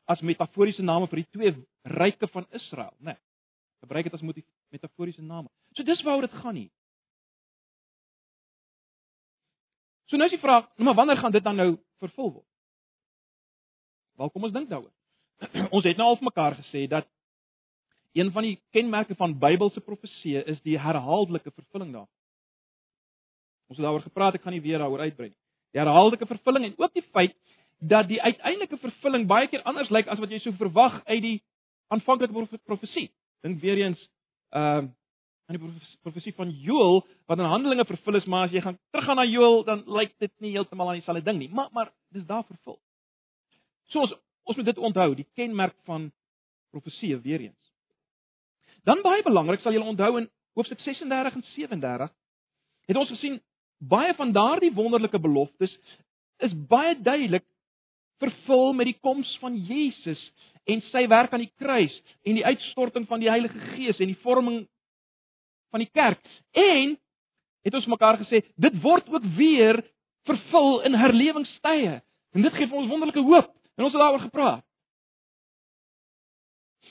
as metaforiese name vir die twee ryke van Israel, né? Nee, gebruik dit as metaforiese name. So dis waaroor dit gaan hier. So nou is die vraag, nou maar wanneer gaan dit dan nou vervul word? Wel kom ons dink daaroor. ons het nou al vir mekaar gesê dat een van die kenmerke van Bybelse profeseë is die herhaaldelike vervulling daarvan. Ons het daaroor gepraat, ek gaan nie weer daaroor uitbrei nie. Die herhaaldelike vervulling en ook die feit dat die uiteindelike vervulling baie keer anders lyk as wat jy sou verwag uit die aanvanklike profesie. Dink weer eens ehm uh, aan die profesie van Joël wat in Handelinge vervul is, maar as jy gaan teruggaan na Joël, dan lyk dit nie heeltemal aan dieselfde ding nie. Maar maar dis daar vervul. So ons ons moet dit onthou, die kenmerk van profesie weer eens. Dan baie belangrik, sal julle onthou in hoofstuk 36 en 37 het ons gesien baie van daardie wonderlike beloftes is baie duidelik vervul met die koms van Jesus en sy werk aan die kruis en die uitstorting van die Heilige Gees en die vorming van die kerk. En het ons mekaar gesê, dit word ook weer vervul in herlewingstye. En dit gee vir ons wonderlike hoop. En ons het daaroor gepraat.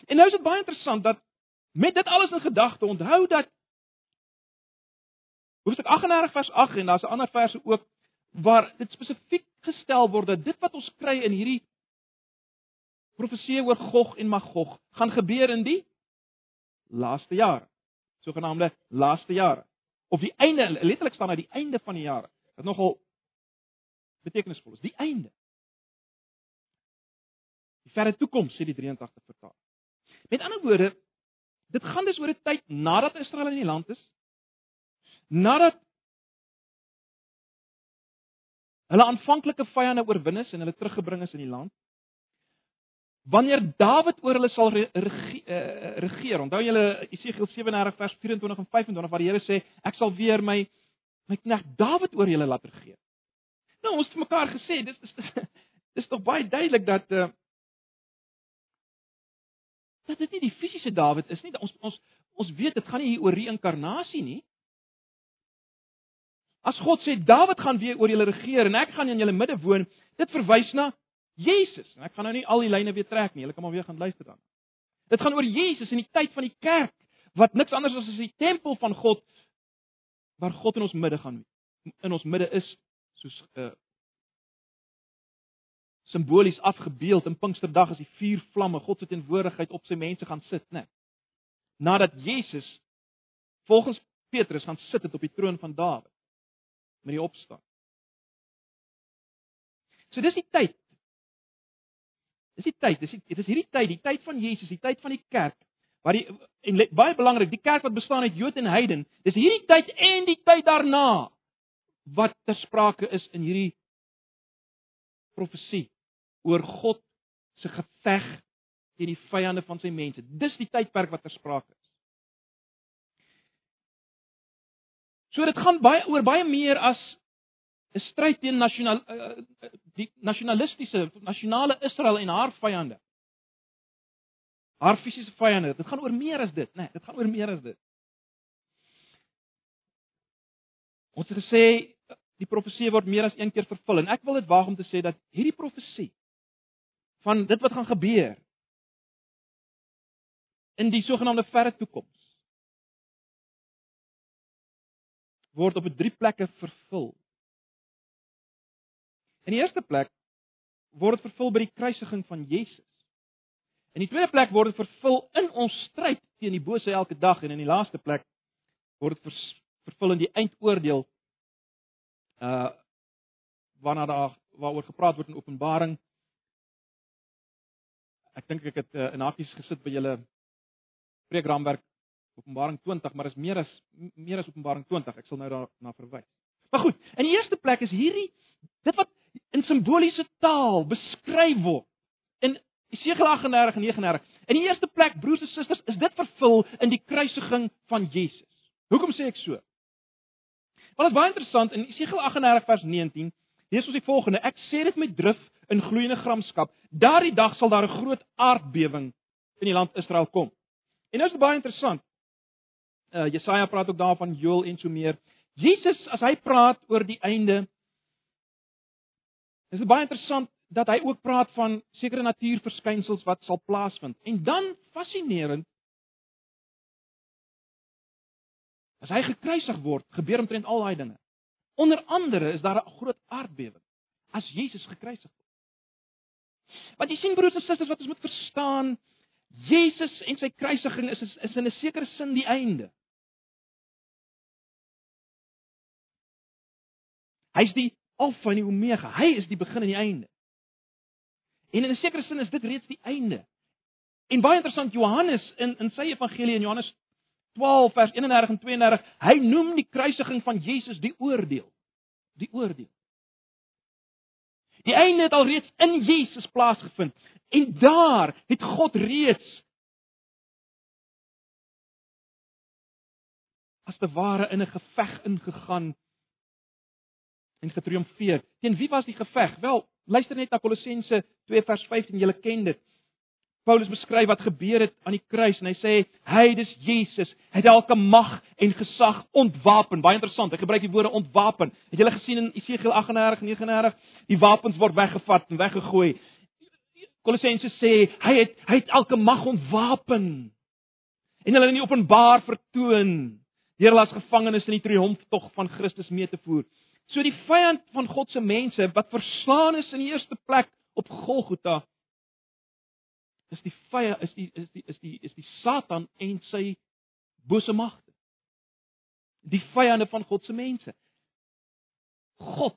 En nou is dit baie interessant dat met dit alles in gedagte onthou dat Hoofstuk 38 vers 8 en daar's 'n ander verse ook waar dit spesifiek gestel word dat dit wat ons kry in hierdie profesie oor Gog en Magog gaan gebeur in die laaste jare. Sogenaamde laaste jare. Of die einde, letterlik staan daar die einde van die jare. Dit nogal betekenisvol is, die einde. Die verre toekoms sê die 83 vertaal. Met ander woorde, dit gaan dus oor 'n tyd nadat Israel in die land is, nadat hulle aanvanklike vyande oorwin is en hulle teruggebring is in die land. Wanneer Dawid oor hulle sal regeer, uh, regeer. Onthou julle Esegiel 37 vers 24 en 25 waar die Here sê ek sal weer my my knegt Dawid oor julle laat regeer. Nou ons het mekaar gesê dis dis dis tog baie duidelik dat uh, dat dit nie die fisiese Dawid is nie. Ons ons ons weet dit gaan nie hier oor reïnkarnasie nie. As God sê Dawid gaan weer oor julle regeer en ek gaan in julle midde woon, dit verwys na Jesus. En ek gaan nou nie al die lyne weer trek nie. Julle kan maar weer gaan luister dan. Dit gaan oor Jesus in die tyd van die kerk wat niks anders is as die tempel van God waar God in ons midde gaan in ons midde is soos uh, simbolies afgebeeld in Pinksterdag as die vier vlamme God se teenwoordigheid op sy mense gaan sit, né? Nadat Jesus volgens Petrus gaan sit het op die troon van Dawid met die opstaan. So dis die tyd. Dis die tyd, dis die, dit is hierdie tyd, die tyd van Jesus, die tyd van die kerk, waar die en baie belangrik, die kerk wat bestaan uit Jood en heiden, dis hierdie tyd en die tyd daarna wat ter sprake is in hierdie profesie oor God se geveg teen die vyande van sy mense. Dis die tydperk wat ter sprake is. So dit gaan baie oor baie meer as 'n stryd teen nasionaal uh, die nasionalistiese nasionale Israel en haar vyande. Haar fisiese vyande. Dit gaan oor meer as dit, né? Nee, dit gaan oor meer as dit. Ons het gesê die profesie word meer as een keer vervul en ek wil dit waag om te sê dat hierdie profesie van dit wat gaan gebeur in die sogenaamde verre toekoms word op drie plekke vervul. In die eerste plek word dit vervul by die kruisiging van Jesus. In die tweede plek word dit vervul in ons stryd teen die bose elke dag en in die laaste plek word dit vervul in die eindoordeel uh waarna daar waaroor gepraat word in Openbaring. Ek dink ek het uh, in hakies gesit by julle preekraamwerk Openbaring 20, maar is meer as meer as Openbaring 20. Ek sal nou daarna verwys. Maar goed, in die eerste plek is hierdie dit wat in simboliese taal beskryf word in Jesaja 38 en 39. In die eerste plek, broers en susters, is dit vervul in die kruisiging van Jesus. Hoekom sê ek so? Want dit is baie interessant in Jesaja 38 vers 19. Lees ons die volgende: Ek sê dit met drif in gloeiende gramskap. Daardie dag sal daar 'n groot aardbewing in die land Israel kom. En nou is dit baie interessant uh, Jesaja praat ook daarvan Joel en so meer. Jesus as hy praat oor die einde is dit baie interessant dat hy ook praat van sekere natuurverskynsels wat sal plaasvind. En dan fascinerend as hy gekruisig word, gebeur omtrent al daai dinge. Onder andere is daar 'n groot aardbewing as Jesus gekruisig word. Want jy sien broers en susters wat ons moet verstaan, Jesus en sy kruisiging is is in 'n sekere sin die einde. Hy's die Alfa en die Omega. Hy is die begin en die einde. En in 'n sekere sin is dit reeds die einde. En baie interessant Johannes in in sy evangelie in Johannes 12 vers 31 en 32, hy noem die kruisiging van Jesus die oordeel. Die oordeel. Die einde het alreeds in Jesus plaasgevind en daar het God reeds as te ware in 'n geveg ingegaan en getriomfeer. Teen wie was die geveg? Wel, luister net na Kolossense 2 vers 15, julle ken dit. Paulus beskryf wat gebeur het aan die kruis en hy sê hy dis Jesus het elke mag en gesag ontwapen. Baie interessant. Hy gebruik die woorde ontwapen. Het julle gesien in Esegiel 38 39 die wapens word weggevat en weggegooi. Kolossense sê hy het hy het elke mag ontwapen. En hulle in die openbaar vertoon deur hulle as gevangenes in die triomftog van Christus mee te voer. So die vyand van God se mense wat verslaan is in die eerste plek op Golgotha is die vyand is die is die is die is die Satan en sy bose magte. Die vyande van God se mense. God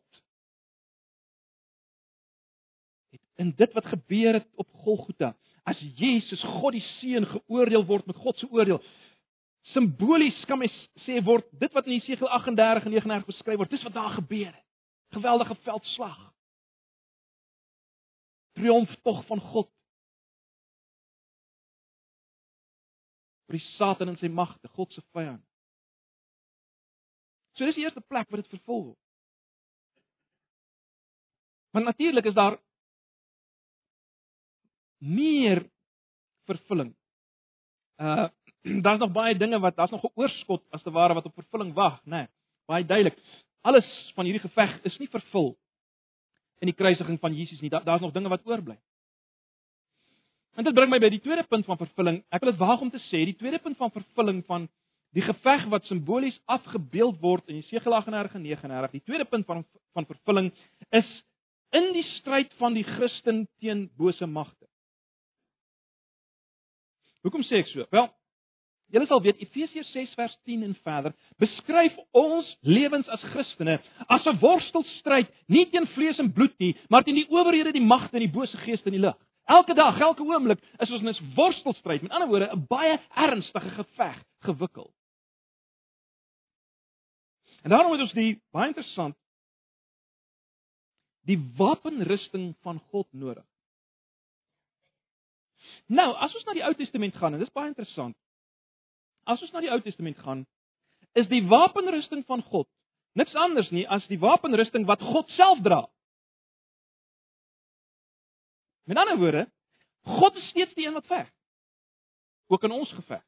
het in dit wat gebeur het op Golgotha, as Jesus God die seun geoordeel word met God se oordeel, simbolies kan mens sê word dit wat in Jesegiel 38 en 39 beskryf word, dis wat daar gebeur het. Geweldige veldslag. Triomf tog van God vir die Satan en sy magte, God se vyand. So dis die eerste plek waar dit vervul word. Maar natuurlik is daar meer vervulling. Uh daar's nog baie dinge wat daar's nog 'n oorskot as te ware wat op vervulling wag, né? Nee, baie duidelik. Alles van hierdie geveg is nie vervul in die kruisiging van Jesus nie. Daar's daar nog dinge wat oorbly. En dit bring my by die tweede punt van vervulling. Ek wil dit waag om te sê, die tweede punt van vervulling van die geveg wat simbolies afgebeeld word in Jesegiel 38 en 39, die tweede punt van van vervulling is in die stryd van die Christen teen bose magte. Hoekom sê ek so? Wel, julle sal weet Efesiërs 6 vers 10 en verder beskryf ons lewens as Christene as 'n worstelstryd nie teen vlees en bloed nie, maar teen die owerhede, die magte en die bose geeste in die lig. Elke dag, elke oomblik is ons in 'n worstelstryd, met ander woorde, 'n baie ernstige geveg gewikkel. En daarom het ons die baie interessant die wapenrusting van God nodig. Nou, as ons na die Ou Testament gaan, en dit is baie interessant. As ons na die Ou Testament gaan, is die wapenrusting van God niks anders nie as die wapenrusting wat God self dra. Met ander woorde, God is steeds die een wat veg. Ook in ons geveg.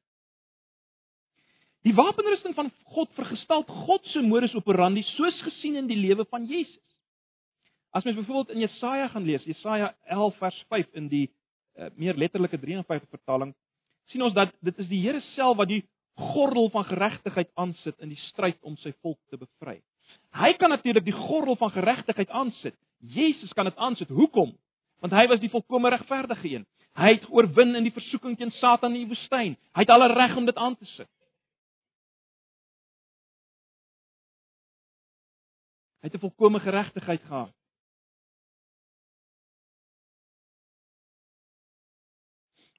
Die wapenrusting van God vergestalt God se modus operandi soos gesien in die lewe van Jesus. As mens byvoorbeeld in Jesaja gaan lees, Jesaja 11 vers 5 in die uh, meer letterlike 53 vertaling, sien ons dat dit is die Here self wat die gordel van geregtigheid aansit in die stryd om sy volk te bevry. Hy kan natuurlik die gordel van geregtigheid aansit. Jesus kan dit aansit. Hoekom? want hy was die volkomme regverdige een. Hy het oorwin in die versoeking teen Satan in die woestyn. Hy het alle reg om dit aan te sit. Hy het 'n volkomme geregtigheid gehad.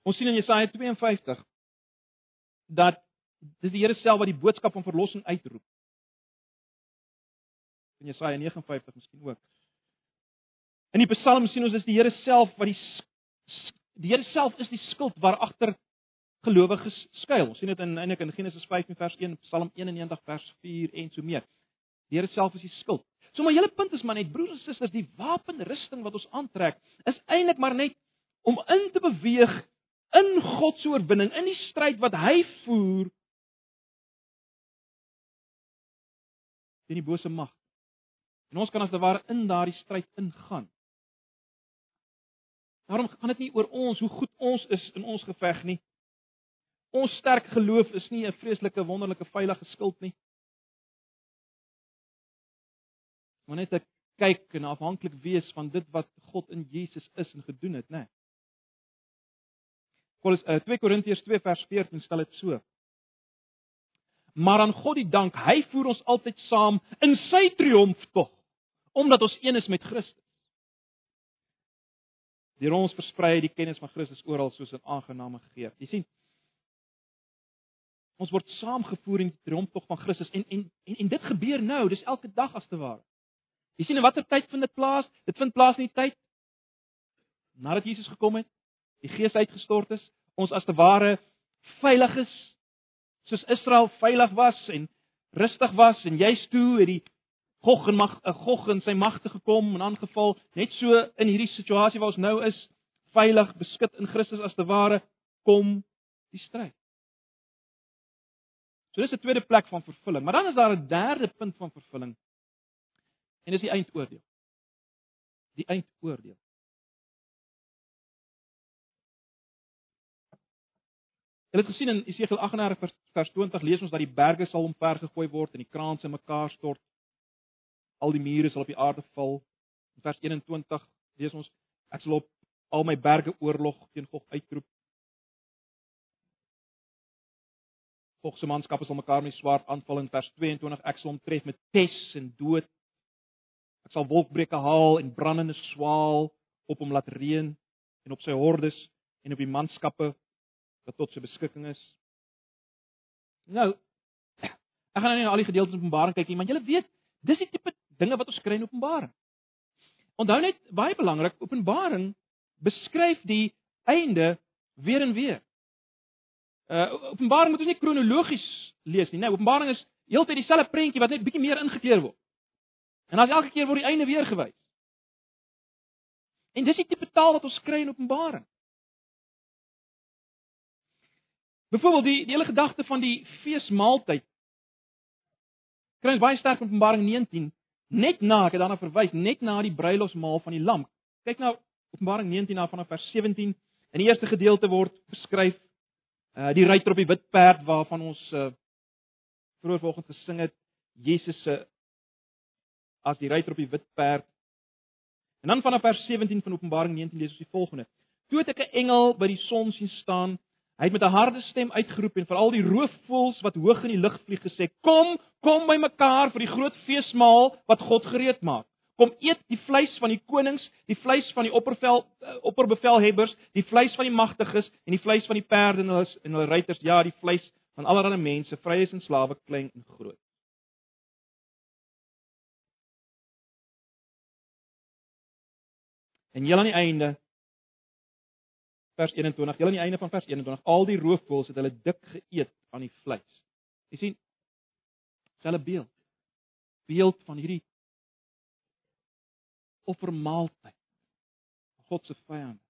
Ons sien in Jesaja 52 dat dis die Here self wat die boodskap van verlossing uitroep. In Jesaja 59 miskien ook. In die Psalm sien ons dis die Here self wat die die Here self is die skild waar agter gelowiges skuil. Ons sien dit in eintlik in Genesis 15 vers 1, Psalm 91 vers 4 en so meer. Die Here self is die skild. So maar julle punt is maar net broers en susters, die wapenrusting wat ons aantrek is eintlik maar net om in te beweeg in God se oorwinning in die stryd wat hy voer teen die bose mag. En ons kan as te ware in daardie stryd ingaan. Daarom gaan dit nie oor ons hoe goed ons is in ons geveg nie. Ons sterk geloof is nie 'n vreeslike wonderlike veilige skild nie. Maar net 'n kyk en afhanklik wees van dit wat God in Jesus is en gedoen het, né? Uh, 2 Korintiërs 2 vers 14 stel dit so: Maar aan God die dank, hy voer ons altyd saam in sy triomftog, omdat ons een is met Christus. Deur ons versprei die kennis van Christus oral soos 'n aangename geur. Jy sien, ons word saamgevoer in die triomftog van Christus en en en, en dit gebeur nou, dis elke dag as te ware. Jy sien in watter tyd vind dit plaas? Dit vind plaas in die tyd nadat Jesus gekom het, die Gees uitgestort is, ons as te ware veilig is soos Israel veilig was en rustig was en juist toe het die Gog en mag 'n eh, Gog in sy magte gekom en aangeval, net so in hierdie situasie waar ons nou is, veilig beskut in Christus as te ware kom die stryd. So dis 'n tweede plek van vervulling, maar dan is daar 'n derde punt van vervulling En dis die eindoordeel. Die eindoordeel. Hulle het gesien in Esegiel 38 vers 20 lees ons dat die berge sal omvergegooi word en die kraanse mekaar stort. Al die mure sal op die aarde val. In vers 21 lees ons ek sal op al my berge oorlog teen Gog uitroep. Gog se manskappe sal mekaar met swaard aanval in vers 22 ek sal hom tref met pes en dood Ek sal wolkbreuke haal en brandende swaal op hom laat reën en op sy hordes en op die manskappe wat tot sy beskikking is. Nou, ek gaan nou nie na al die gedeeltes in Openbaring kyk nie, maar julle weet, dis die tipe dinge wat ons kry in Openbaring. Onthou net baie belangrik, Openbaring beskryf die einde weer en weer. Uh Openbaring moet ons nie kronologies lees nie. Nou, Openbaring is heeltyd dieselfde prentjie wat net bietjie meer ingekleur word. En dan elke keer word die einde weer gewys. En dis die tipe taal wat ons kry in Openbaring. Byvoorbeeld die die hele gedagte van die feesmaaltyd. Kry ons baie sterk in Openbaring 19 net na, ek het daarna verwys, net na die bruilofsmaal van die lam. Kyk nou Openbaring 19 na vanaf vers 17. In die eerste gedeelte word beskryf uh die ruiter op die wit perd waarvan ons uh vroeër vanoggend gesing het, Jesus se as die ruiter op die wit perd. En dan vanaf vers 17 van Openbaring 19 lees ons die volgende: Toe het ek 'n engel by die son sien staan. Hy het met 'n harde stem uitgeroep en vir al die roofvoëls wat hoog in die lug vlieg gesê: "Kom, kom by mekaar vir die groot feesmaal wat God gereed maak. Kom eet die vleis van die konings, die vleis van die oppervel uh, opperbevelhebbers, die vleis van die magtiges en die vleis van die perde en hulle en hulle ruiters, ja, die vleis van allerlei mense, vryes en slawe, klein en groot." En heel aan die einde vers 21, heel aan die einde van vers 21, al die roofvoëls het hulle dik geëet aan die vleis. Jy sien selfe beeld. Beeld van hierdie offermaaltyd. God se vyand.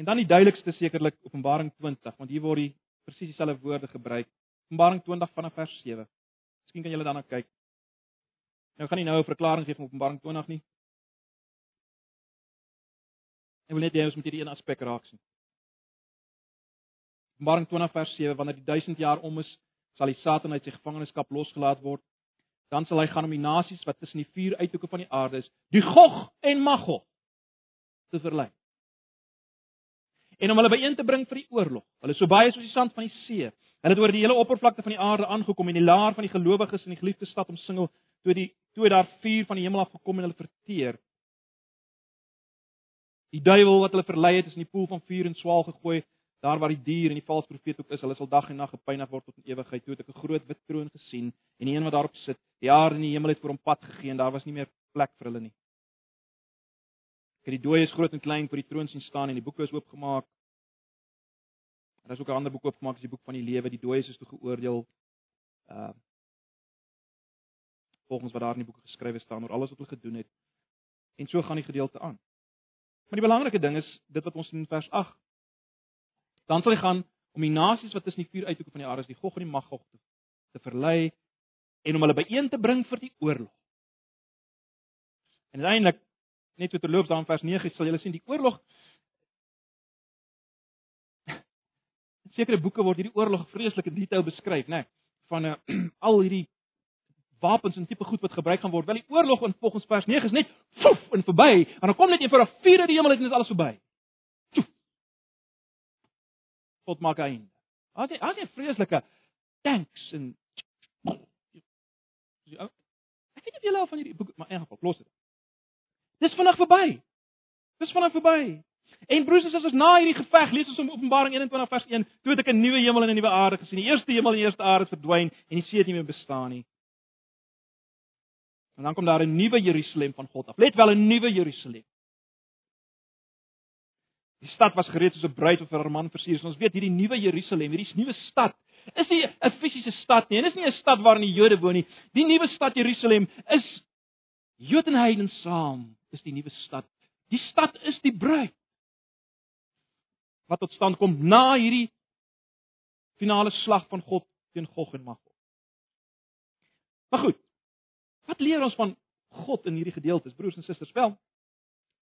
En dan die duidelikste sekerlik Openbaring 20, want hier word die presies dieselfde woorde gebruik. Openbaring 20 vanaf vers 7. Miskien kan julle daarna kyk. Nou gaan nie nou 'n verklaring gee van Openbaring 20 nie. Ek wil net hê ons moet hierdie een aspek raak sien. Openbaring 20 vers 7 wanneer die 1000 jaar om is, sal die Satan uit sy gevangenskap losgelaat word. Dan sal hy gaan om die nasies wat tussen die vier uithoeke van die aarde is, die Gog en Magog te verlei. En om hulle byeen te bring vir die oorlog. Hulle so baie soos die sand van die see. Hulle het oor die hele oppervlakte van die aarde aangekom en die laar van die gelowiges in die geliefde stad omsingel toe die toe daar vuur van die hemel af gekom en hulle verteer. Die duiwel wat hulle verlei het is in die poel van vuur en swaal gegooi, daar waar die dier en die valse profeet ook is. Hulle sal dag en nag gepynig word tot in ewigheid. Toe het ek 'n groot wit troon gesien en die een wat daarop sit, die aarde en die hemel het vir hom pad gegee en daar was nie meer plek vir hulle nie. Ek die dooies groot en klein voor die troon sien staan en die boeke is oopgemaak. Daar is ook 'n ander boek oopgemaak, dis die boek van die lewe. Die dooies is toe geoordeel uh volgens wat daar in die boeke geskrywe staan oor alles wat hulle gedoen het. En so gaan die gedeelte aan. Maar die belangrike ding is dit wat ons in vers 8. Dan sal hy gaan om die nasies wat tussen die vier uithoeke van die aarde is, die Gog en die Magog te, te verlei en om hulle byeen te bring vir die oorlog. En uiteindelik net so terloops daar in vers 9 sal julle sien die oorlog sekere boeke word hierdie oorlog vreeslik in detail beskryf, né, nee, van uh, al hierdie wapens en tipe goed wat gebruik gaan word. Wel die oorlog in volgens vers 9 is net foef en verby en dan kom net een vir 'n vierde die hemel uit en is alles verby. God maak einde. Al die al die vreeslike tanks en Ek weet nie of julle al van hierdie boek maar in geval los dit. Dis vinnig verby. Dis vinnig verby. En broers en susters, na hierdie geveg, lees ons in Openbaring 21 vers 1, toe het ek 'n nuwe hemel en 'n nuwe aarde gesien. Die eerste hemel en die eerste aarde verdwyn en die see het nie meer bestaan nie. En dan kom daar 'n nuwe Jerusalem van God af. Let wel 'n nuwe Jerusalem. Die stad was gereed soos 'n bruid vir haar man versier. Ons weet hierdie nuwe Jerusalem, hierdie nuwe stad, is nie 'n fisiese stad nie. Dit is nie 'n stad waarin die Jode woon nie. Die nuwe stad Jerusalem is Jode en heidene saam. Dis die nuwe stad. Die stad is die bruid. Wat tot stand kom na hierdie finale slag van God teen Gog en Magog. Maar goed, Wat leer ons van God in hierdie gedeeltes, broers en susters? Wel,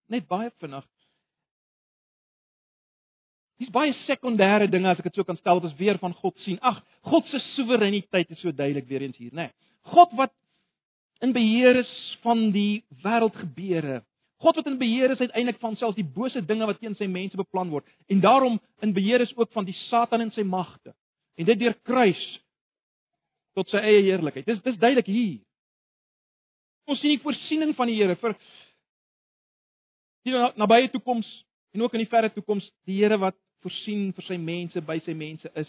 net baie vinnig. Dis baie sekondêre dinge as ek dit so kan stel, wat ons weer van God sien. Ag, God se soewereiniteit is so duidelik weer eens hier, né? Nee. God wat in beheer is van die wêreldgebeure. God wat in beheer is uiteindelik van selfs die bose dinge wat teen sy mense beplan word en daarom in beheer is ook van die Satan en sy magte. En dit deur kruis tot sy eie heerlikheid. Dis dis duidelik hier. Ons sien die voorsiening van die Here vir die nabye toekoms en ook in die verre toekoms die Here wat voorsien vir sy mense by sy mense is.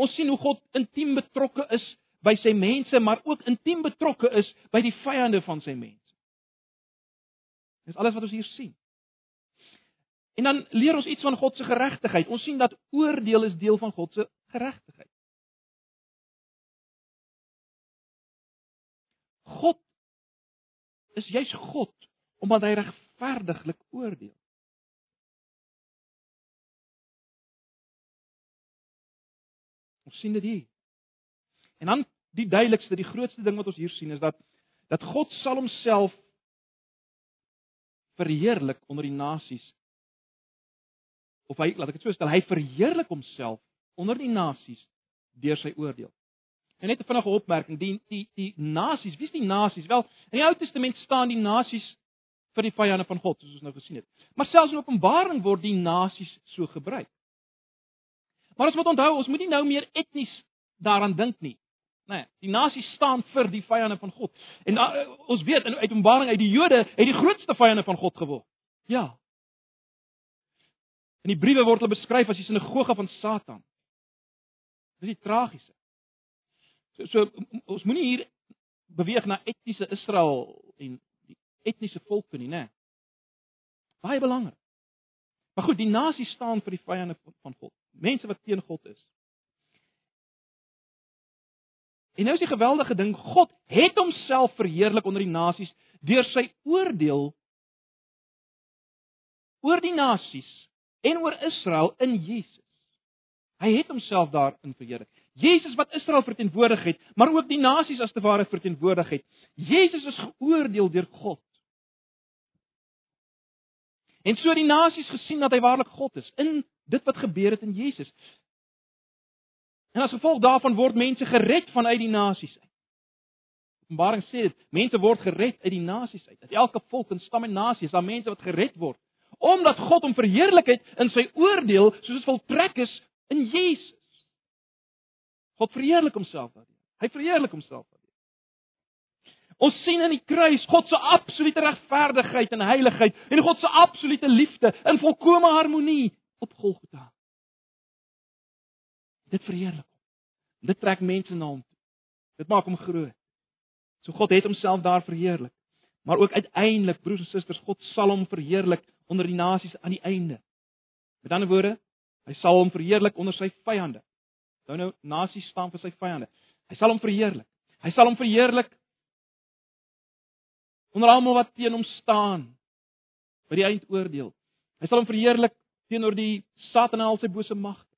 Ons sien hoe God intiem betrokke is by sy mense, maar ook intiem betrokke is by die vyande van sy mense. Dis alles wat ons hier sien. En dan leer ons iets van God se geregtigheid. Ons sien dat oordeel is deel van God se geregtigheid. God is juis God omdat hy regverdiglik oordeel. Ons sien dit hier. En dan die duidelikste, die grootste ding wat ons hier sien is dat dat God sal homself verheerlik onder die nasies. Of hy, laat ek dit so stel, hy verheerlik homself onder die nasies deur sy oordeel. En net 'n vinnige opmerking, die die die nasies, wie is die nasies? Wel, in die Ou Testament staan die nasies vir die vyande van God, soos ons nou gesien het. Maar selfs in Openbaring word die nasies so gebruik. Maar ons moet onthou, ons moet nie nou meer etnies daaraan dink nie. Nee, die nasies staan vir die vyande van God. En uh, ons weet in Openbaring uit die Jode het die grootste vyande van God geword. Ja. In die briewe word hulle beskryf as die sinagoge van Satan. Dis die tragiese. So, so ons moenie hier beweeg na etniese Israel en die etniese volke nie, né? Baie belangrik. Maar goed, die nasie staan vir die vyande van God, mense wat teen God is. En nou is die geweldige ding, God het homself verheerlik onder die nasies deur sy oordeel oor die nasies en oor Israel in Jesus. Hy het homself daarin verheerlik. Jesus wat Israel verteenwoordig het, maar ook die nasies as te ware verteenwoordig het. Jesus is geoordeel deur God. En so die nasies gesien dat hy waarlik God is in dit wat gebeur het in Jesus. En as gevolg daarvan word mense gered vanuit die nasies uit. Openbaring sê dit, mense word gered uit die nasies uit. Uit elke volk en stam en nasie is daar mense wat gered word omdat God hom verheerlik het in sy oordeel soos dit voltrek is in Jesus. God verheerlik homself daardeur. Hy verheerlik homself daardeur. Ons sien in die kruis God se absolute regverdigheid en heiligheid en God se absolute liefde in volkomme harmonie op Golgotha. Dit verheerlik hom. Dit trek mense na hom toe. Dit maak hom groot. So God het homself daar verheerlik. Maar ook uiteindelik, broers en susters, God sal hom verheerlik onder die nasies aan die einde. Met ander woorde, hy sal hom verheerlik onder sy vyande. Nou nou nasies staan vir sy vyande. Hy sal hom verheerlik. Hy sal hom verheerlik onder almal wat teen hom staan by die eindoordeel. Hy sal hom verheerlik teenoor die Satan en al sy bose magte.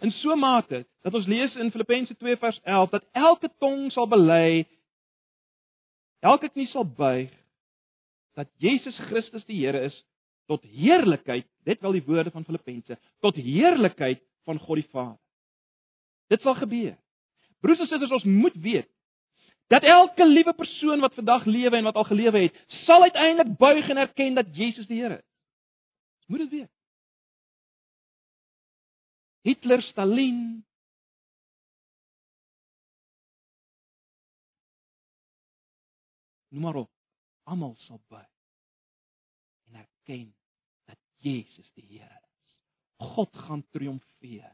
in so mate dat ons lees in Filippense 2 vers 11 dat elke tong sal bely elke knie sal buig dat Jesus Christus die Here is tot heerlikheid, dit wel die woorde van Filippense, tot heerlikheid van God die Vader. Dit sal gebeur. Broers en susters, ons moet weet dat elke liewe persoon wat vandag lewe en wat al gelewe het, sal uiteindelik buig en erken dat Jesus die Here is. Moet dit weet. Hitler, Stalin, noem maar op, almal sal buig en erken dat Jesus die Here is. God gaan triomfeer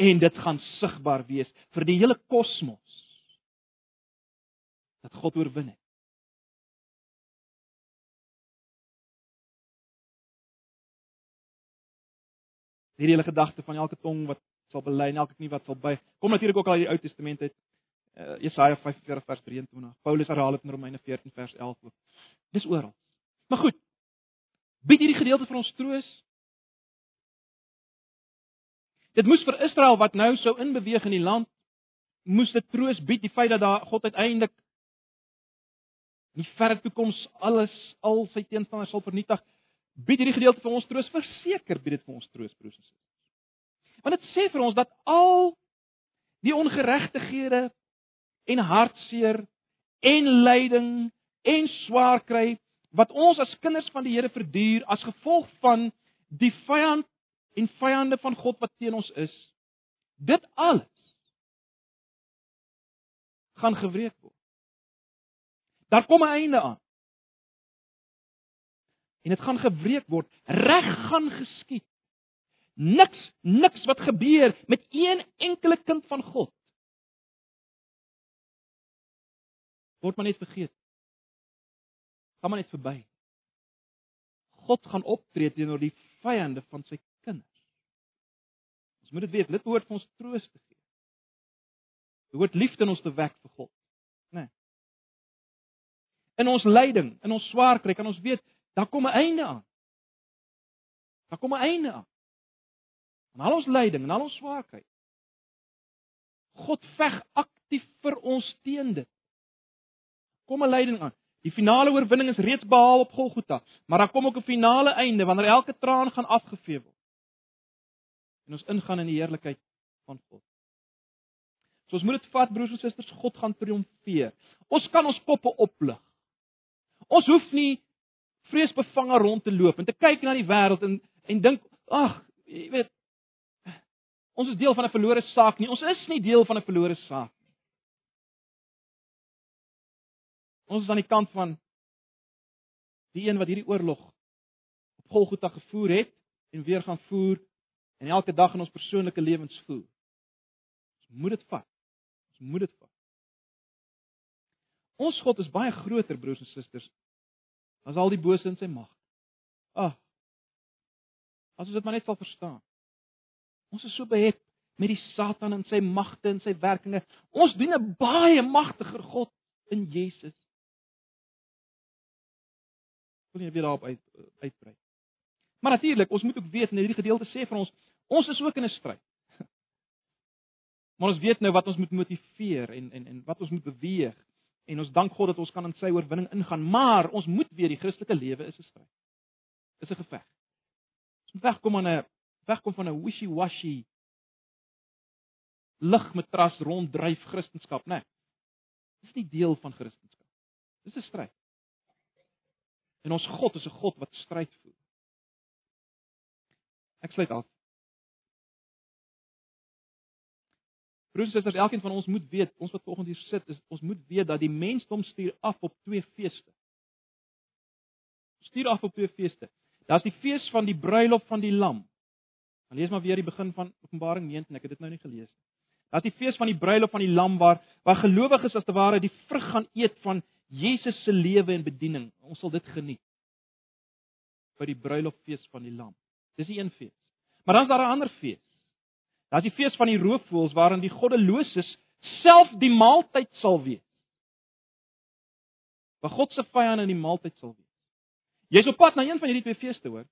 en dit gaan sigbaar wees vir die hele kosmos dat God oorwin het. Hierdie hele gedagte van elke tong wat sal bely en elke knie wat sal buig, kom natuurlik ook al uit die Ou Testament uit. Uh, Jesaja 45 vers 23. Paulus herhaal dit in Romeine 14 vers 11 ook. Dis oral. Maar goed. Bied hierdie gedeelte vir ons troos. Dit moes vir Israel wat nou sou inbeweeg in die land moes dit troos bied die feit dat daar God uiteindelik in die verre toekoms alles al sy teenstanders sal vernietig. Bied hierdie gedeelte vir ons troos, verseker bied dit vir ons troos, broers en susters. Want dit sê vir ons dat al die ongeregtighede en hartseer en lyding en swaar kry wat ons as kinders van die Here verduur as gevolg van die vyand en vyande van God wat teen ons is, dit alles gaan gewreek word. Daar kom 'n einde aan. En dit gaan gebreek word. Reg gaan geskied. Niks, niks wat gebeur met een enkele kind van God word maar net vergeet. Gaan maar net verby. God gaan optree teenoor die vyande van sy kinders. Ons moet dit weet, dit behoort vir ons troos te gee. Dit behoort liefde in ons te wek vir God in ons lyding, in ons swaar kry, kan ons weet daar kom 'n einde aan. Daar kom 'n einde aan. En al ons lyding en al ons swaar kry. God veg aktief vir ons teen dit. Kom 'n lyding aan. Die finale oorwinning is reeds behaal op Golgotha, maar daar kom ook 'n finale einde wanneer elke traan gaan afgevee word. En ons ingaan in die heerlikheid van God. So ons moet dit vat broers en susters, God gaan triomfeer. Ons kan ons koppe oplig. Ons hoef nie vreesbevange rond te loop en te kyk na die wêreld en en dink, ag, jy weet, ons is deel van 'n verlore saak nie. Ons is nie deel van 'n verlore saak nie. Ons is aan die kant van die een wat hierdie oorlog op Golgotha gevoer het en weer gaan voer en elke dag in ons persoonlike lewens voer. Ons moet dit vat. Ons moet dit vat. Ons God is baie groter, broers en susters, as al die bose in sy mag. Ag. As ons dit maar net sal verstaan. Ons is so behept met die Satan en sy magte en sy werkinge. Ons dien 'n baie magtiger God in Jesus. Wil jy weer daarop uit uitbrei? Maar natuurlik, ons moet ook weet en hierdie gedeelte sê vir ons, ons is ook in 'n stryd. Maar ons weet nou wat ons moet motiveer en en en wat ons moet beweeg en ons dank God dat ons kan in sy oorwinning ingaan, maar ons moet weet die Christelike lewe is 'n stryd. Is 'n geveg. Ons moet wegkom aan 'n wegkom van 'n wishy-washy ligmatras ronddryf Christendom, né? Nee, dis nie deel van Christendom. Dis 'n stryd. En ons God is 'n God wat stryd voer. Ek sluit af. Broers en susters, elkeen van ons moet weet, ons wat volgens hier sit, is ons moet weet dat die mensdom stuur af op twee feeste. Stuur af op twee feeste. Daar's die fees van die bruilof van die lam. Dan lees maar weer die begin van Openbaring 19, ek het dit nou nie gelees nie. Daar's die fees van die bruilof van die lam waar waar gelowiges as te ware die vrug gaan eet van Jesus se lewe en bediening. Ons sal dit geniet. By die bruiloffees van die lam. Dis die een fees. Maar dan is daar 'n ander fees. Daar's die fees van die roofvoëls waarin die goddeloses self die maaltyd sal wees. Waar God se vyande in die maaltyd sal wees. Jy's op pad na een van hierdie twee feeste, hoor.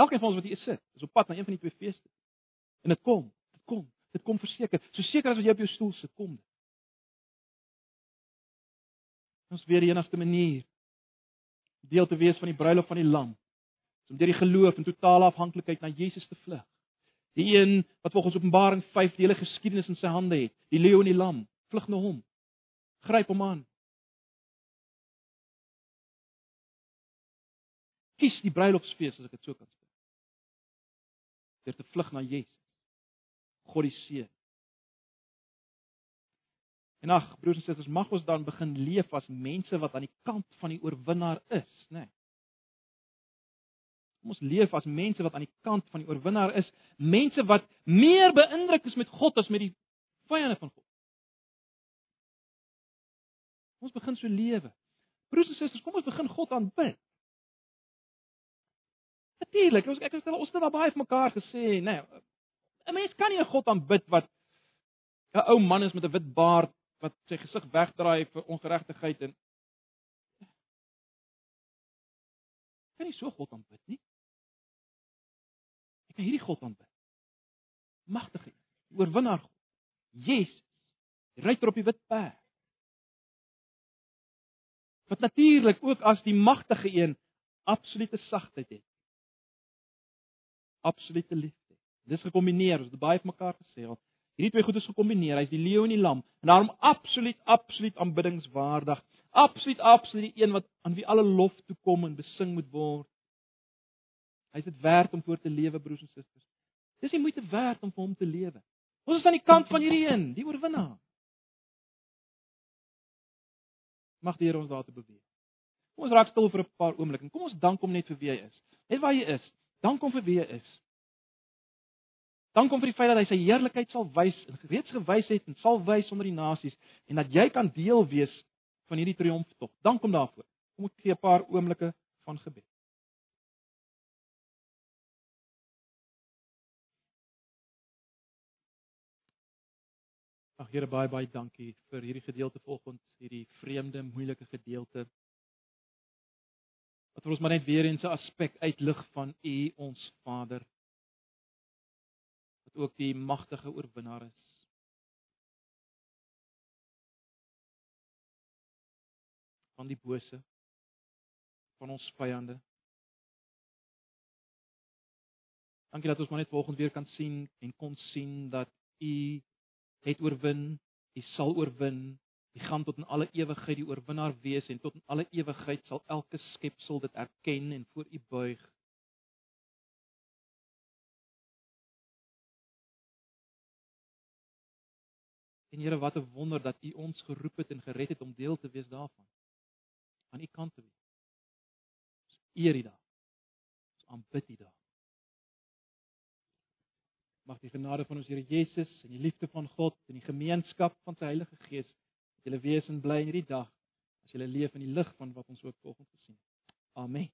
Elkeen van ons wat hier sit, is op pad na een van die twee feeste. En dit kom, dit kom. Dit kom verseker. So seker as wat jy op jou stoel sit, kom dit. Ons weer die enigste manier deel te wees van die bruilof van die lam om deur die geloof en totale afhanklikheid na Jesus te vlug. Die een wat volgens Openbaring 5 die hele geskiedenis in sy hande het, die leeu en die lam, vlug na hom. Gryp hom aan. Kies die bruilofsfees as ek dit so kan sê. Deur te vlug na Jesus. God die seën. En ag, broers en susters, mag ons dan begin leef as mense wat aan die kant van die oorwinnaar is, né? Nee. Kom ons leef as mense wat aan die kant van die oorwinnaar is, mense wat meer beïndruk is met God as met die vyande van God. Ons begin so lewe. Broers en susters, kom ons begin God aanbid. Natuurlik, ons ek het ons het al baie vir mekaar gesê, nê. Nee, 'n Mens kan nie 'n God aanbid wat 'n ou man is met 'n wit baard wat sy gesig wegdraai vir ongeregtigheid en kan nie so God aanbid nie. Kan hierdie God aanbid. Magtige, oorwinnaar God. Jesus, ryter op die wit perd. Wat natuurlik ook as die magtige een absolute sagtheid het. Absolute liefde. Dis gekombineer, ons het baie vir mekaar gesê. Hierdie twee goed is gekombineer. Hy's die leeu en die lam en daarom absoluut absoluut aanbiddingswaardig. Absoluut absoluut die een wat aan wie alle lof toe kom en besing moet word. Hy's dit werd om voor te lewe broers en susters. Dis die moeite werd om vir hom te lewe. Ons is aan die kant van hierdie een, die oorwinnaar. Mag die Here ons daartoe beweeg. Kom ons raak stil vir 'n paar oomblikke. Kom ons dank hom net vir wie hy is. Net waar hy is. Dank hom vir wie hy is. Dank hom vir die feit dat hy sy heerlikheid sal wys en reeds gewys het en sal wys onder die nasies en dat jy kan deel wees van hierdie triomftog. Dank hom daarvoor. Kom ek gee 'n paar oomblikke van gebed. Ag Here baie baie dankie vir hierdie gedeelte volgens hierdie vreemde moeilike gedeelte. Wat vir ons maar net weer eens 'n aspek uitlig van U ons Vader wat ook die magtige oorwinnaar is. van die bose van ons vyande. Dankie dat ons maar net volgende weer kan sien en kon sien dat U het oorwin, hy sal oorwin. Hy gaan tot in alle ewigheid die oorwinnaar wees en tot in alle ewigheid sal elke skepsel dit erken en voor U buig. En Here, wat 'n wonder dat U ons geroep het en gered het om deel te wees daarvan. Aan U kant te wees. Ons eer U daar. Ons aanbid U daar. Mag die genade van ons Here Jesus en die liefde van God en die gemeenskap van sy Heilige Gees met julle wees en bly in hierdie dag as julle leef in die lig van wat ons ook vanoggend gesien het. Amen.